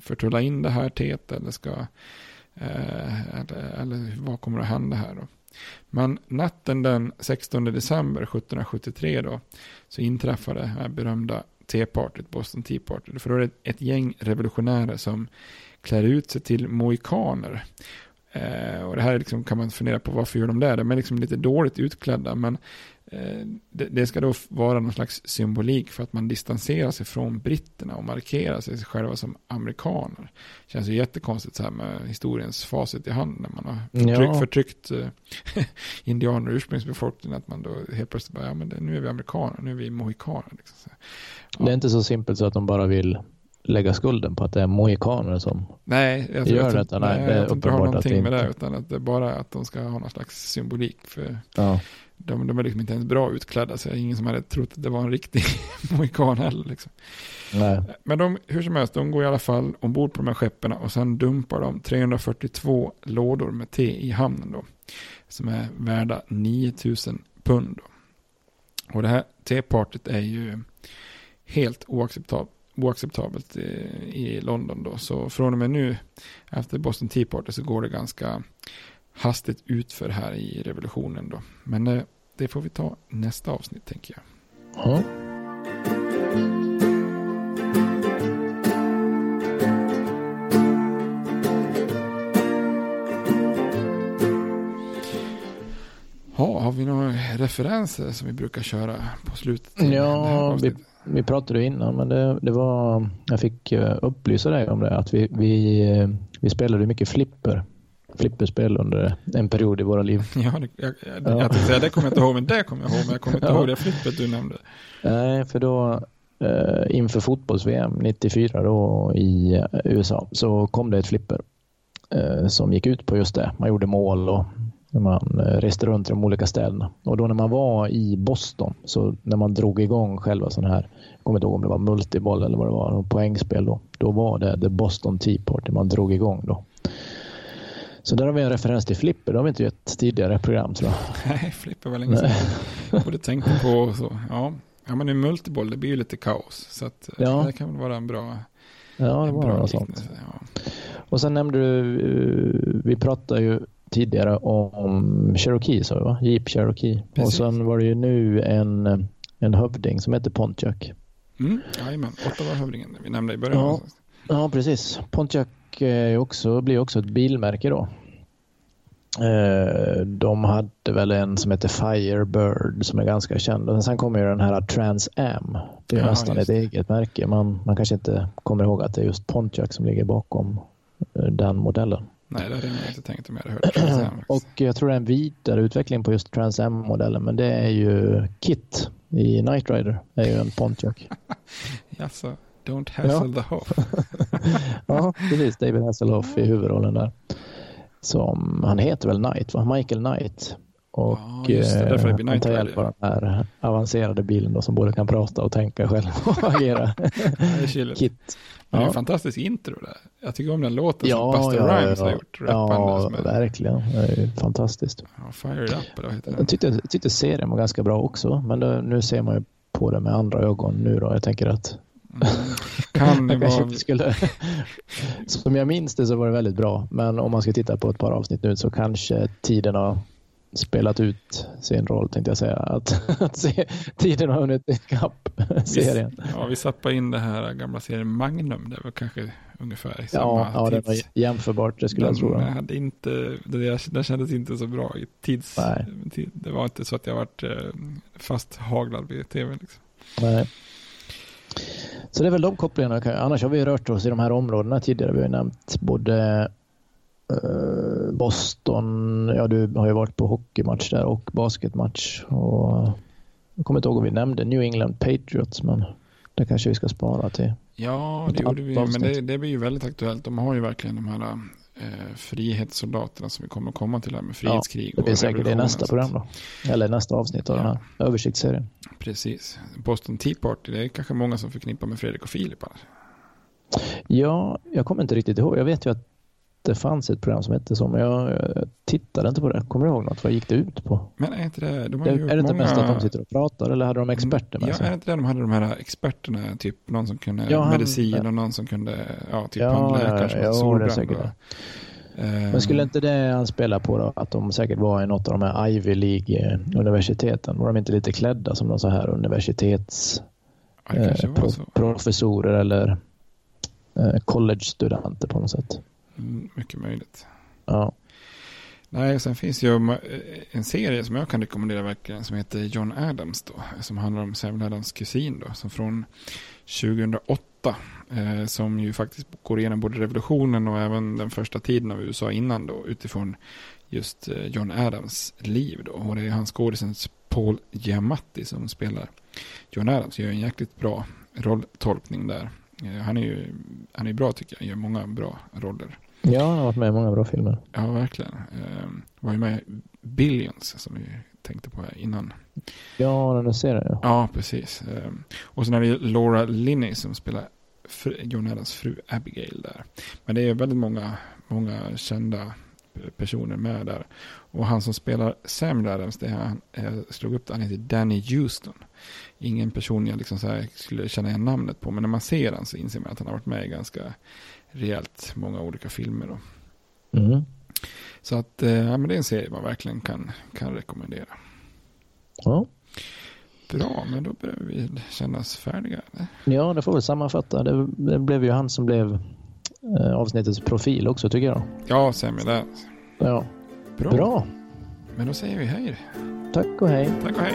Speaker 1: förtulla in det här teet eller ska eh, eller, eller vad kommer att hända här då? Men natten den 16 december 1773 då så inträffade det här berömda tepartyt, Boston Tea Party. För då är det ett gäng revolutionärer som klär ut sig till mohikaner. Eh, och det här liksom, kan man fundera på varför gör de det? De är liksom lite dåligt utklädda men det, ska då vara någon slags symbolik för att man distanserar sig från britterna och markerar sig själva som amerikaner. Det känns ju jättekonstigt så här med historiens facit i hand när man har förtryck, ja. förtryckt äh, *laughs* indianer och ursprungsbefolkningen att man då helt plötsligt bara, ja men det, nu är vi amerikaner, nu är vi mohikaner. Liksom.
Speaker 4: Ja. Det är inte så simpelt så att de bara vill lägga skulden på att det är mohikaner som
Speaker 1: nej, jag tror,
Speaker 4: gör
Speaker 1: jag
Speaker 4: detta.
Speaker 1: Nej,
Speaker 4: nej, det
Speaker 1: jag tror inte
Speaker 4: det
Speaker 1: har någonting med det utan att det är bara att de ska ha någon slags symbolik för
Speaker 4: ja
Speaker 1: de, de är liksom inte ens bra utklädda så det är ingen som hade trott att det var en riktig *laughs* mohikan heller. Liksom. Men de, hur som helst, de går i alla fall ombord på de här skeppen och sen dumpar de 342 lådor med te i hamnen då. Som är värda 9000 pund. Då. Och det här tepartyt är ju helt oacceptabelt oacceptabelt i, i London då. Så från och med nu, efter Boston Tea Party, så går det ganska hastigt utför här i revolutionen då. Men eh, det får vi ta nästa avsnitt tänker jag.
Speaker 4: Ja.
Speaker 1: Ja, har vi några referenser som vi brukar köra på slutet?
Speaker 4: Ja, vi, vi pratade innan, men det, det, var, jag fick eh, upplysa dig om det, att vi, vi, eh, vi spelade mycket flipper flipperspel under en period i våra liv.
Speaker 1: Ja, det, jag, jag, ja. jag säga, det kommer jag inte ihåg, men det kommer jag ihåg. Men jag kommer inte ja. ihåg det flippet du nämnde.
Speaker 4: Nej, för då eh, inför fotbolls-VM 94 då i eh, USA så kom det ett flipper eh, som gick ut på just det. Man gjorde mål och man reste runt i de olika städerna. Och då när man var i Boston, så när man drog igång själva sån här, jag kommer inte ihåg om det var multiboll eller vad det var, poängspel då. Då var det The Boston Tea Party man drog igång då. Så där har vi en referens till Flipper. Det har vi inte gett tidigare program
Speaker 1: jag. Nej, Flipper var länge sedan. Jag borde tänka på så. Ja. ja, men i multiboll det blir ju lite kaos. Så att, ja. det kan väl vara en bra
Speaker 4: Ja, det var något sånt. Ja. Och sen nämnde du, eh, vi pratade ju tidigare om Cherokee, sa vi va? Jeep Cherokee. Precis. Och sen var det ju nu en, en hövding som heter Pontiac.
Speaker 1: Mm, jajamän, Ottawa-hövdingen vi nämnde i början.
Speaker 4: Ja, ja precis. Pontiac är också, blir också ett bilmärke då. Eh, de hade väl en som heter Firebird som är ganska känd. Och sen kommer ju den här Trans Am. Det är ja, nästan ett eget märke. Man, man kanske inte kommer ihåg att det är just Pontiac som ligger bakom eh, den modellen.
Speaker 1: Nej, det hade jag inte tänkt om jag hade hört Trans Am.
Speaker 4: Och jag tror det är en vidareutveckling på just Trans Am-modellen. Men det är ju Kit i Knight Rider. är ju en Pontiac. *laughs*
Speaker 1: Jaså? Don't hassle ja. the Hoff. *laughs*
Speaker 4: ja, precis. David Hasselhoff i huvudrollen där. Som, han heter väl Knight, va? Michael Knight. Och ja, det, eh, han tar hjälp av den här avancerade bilen då, som både kan prata och tänka själv *laughs* och agera.
Speaker 1: Kit. Det är en fantastisk intro där. Jag tycker om den låten ja, som Buster ja, Rhymes ja, har gjort.
Speaker 4: Ja, verkligen. Det är fantastiskt.
Speaker 1: Ja, Fire It Up, eller heter den?
Speaker 4: Jag tyckte, tyckte serien var ganska bra också, men då, nu ser man ju på det med andra ögon nu då. Jag tänker att
Speaker 1: kan det vara...
Speaker 4: skulle... Som jag minns det så var det väldigt bra. Men om man ska titta på ett par avsnitt nu så kanske tiden har spelat ut sin roll tänkte jag säga. Att, *laughs* att se, tiden har hunnit ikapp serien.
Speaker 1: Vi, ja, vi sappade in det här gamla serien Magnum. Det var kanske ungefär
Speaker 4: samma Ja, ja tids... det var jämförbart det skulle
Speaker 1: den,
Speaker 4: jag tro.
Speaker 1: Hade inte, det, den kändes inte så bra i tids... Nej. Det var inte så att jag varit eh, fasthaglad vid tv. Liksom.
Speaker 4: Nej. Så det är väl de kopplingarna. Annars har vi rört oss i de här områdena tidigare. Vi har nämnt både uh, Boston, ja du har ju varit på hockeymatch där och basketmatch. Och, jag kommer inte ihåg om vi nämnde New England Patriots men det kanske vi ska spara till.
Speaker 1: Ja, det gjorde vi. Men det, det blir ju väldigt aktuellt. De har ju verkligen de här eh, frihetssoldaterna som vi kommer att komma till här med frihetskrig.
Speaker 4: Ja, det blir säkert i nästa program då. Eller nästa avsnitt av ja. den här översiktsserien.
Speaker 1: Precis. Boston Tea Party, det är kanske många som förknippar med Fredrik och Filip. Här.
Speaker 4: Ja, jag kommer inte riktigt ihåg. Jag vet ju att det fanns ett program som hette så, men jag, jag tittade inte på det. Kommer du ihåg något? Vad gick det ut på?
Speaker 1: Men är inte det... De har
Speaker 4: är,
Speaker 1: är
Speaker 4: det inte
Speaker 1: många...
Speaker 4: mest att de sitter och pratar eller hade de experter med
Speaker 1: ja,
Speaker 4: sig?
Speaker 1: är det inte det de hade de här experterna, typ någon som kunde
Speaker 4: Ja, han-
Speaker 1: medicin och någon som kunde, ja, typ
Speaker 4: Ja,
Speaker 1: han läkaren
Speaker 4: ja,
Speaker 1: som
Speaker 4: ja,
Speaker 1: hade
Speaker 4: det är
Speaker 1: solbränd.
Speaker 4: säkert
Speaker 1: och-
Speaker 4: det.
Speaker 1: Eh,
Speaker 4: Men skulle inte det han spelar på då? Att de säkert var i något av de här Ivy League-universiteten? Var de inte lite klädda som någon så här universitets
Speaker 1: ja, det kanske
Speaker 4: eh, pro- eller eh, college-studenter på något sätt?
Speaker 1: Mycket möjligt.
Speaker 4: Ja.
Speaker 1: Nej, sen finns ju eh, en serie som jag kan rekommendera verkligen som heter John Adams då. Som handlar om Samuel Adams kusin då. Som från 2008. Eh, som ju faktiskt går igenom både revolutionen och även den första tiden av USA innan då. Utifrån just eh, John Adams liv då. Och det är hans skådisen Paul Giamatti som spelar John Adams. Gör en jäkligt bra rolltolkning där. Eh, han är ju han är bra tycker jag. Gör många bra roller.
Speaker 4: ja, han har varit med i många bra filmer.
Speaker 1: Ja, verkligen. Eh, var ju med i Billions som vi tänkte på här innan.
Speaker 4: Ja, den där serien ja.
Speaker 1: Ja, precis. Eh, och sen är det Laura Linney som spelar fru, John Adams fru Abigail där. Men det är väldigt många, många kända personer med där. Och han som spelar Samuel Adams, det är han, jag slog upp det, han heter Danny Houston. Ingen person jag liksom skulle känna igen namnet på, men när man ser han så inser man att han har varit med i ganska rejält många olika filmer.
Speaker 4: Mm.
Speaker 1: Så att, eh, ja, men det är en serie man verkligen kan, kan rekommendera.
Speaker 4: ja.
Speaker 1: Bra, men då börjar vi kännas färdiga. Eller?
Speaker 4: Ja, det får väl sammanfatta. Det, det blev ju han som blev eh, avsnittets profil också tycker jag.
Speaker 1: Ja, Samuel Adams.
Speaker 4: Ja,
Speaker 1: Bra.
Speaker 4: bra.
Speaker 1: Men då säger vi hej.
Speaker 4: Tack och hej.
Speaker 1: Tack och hej.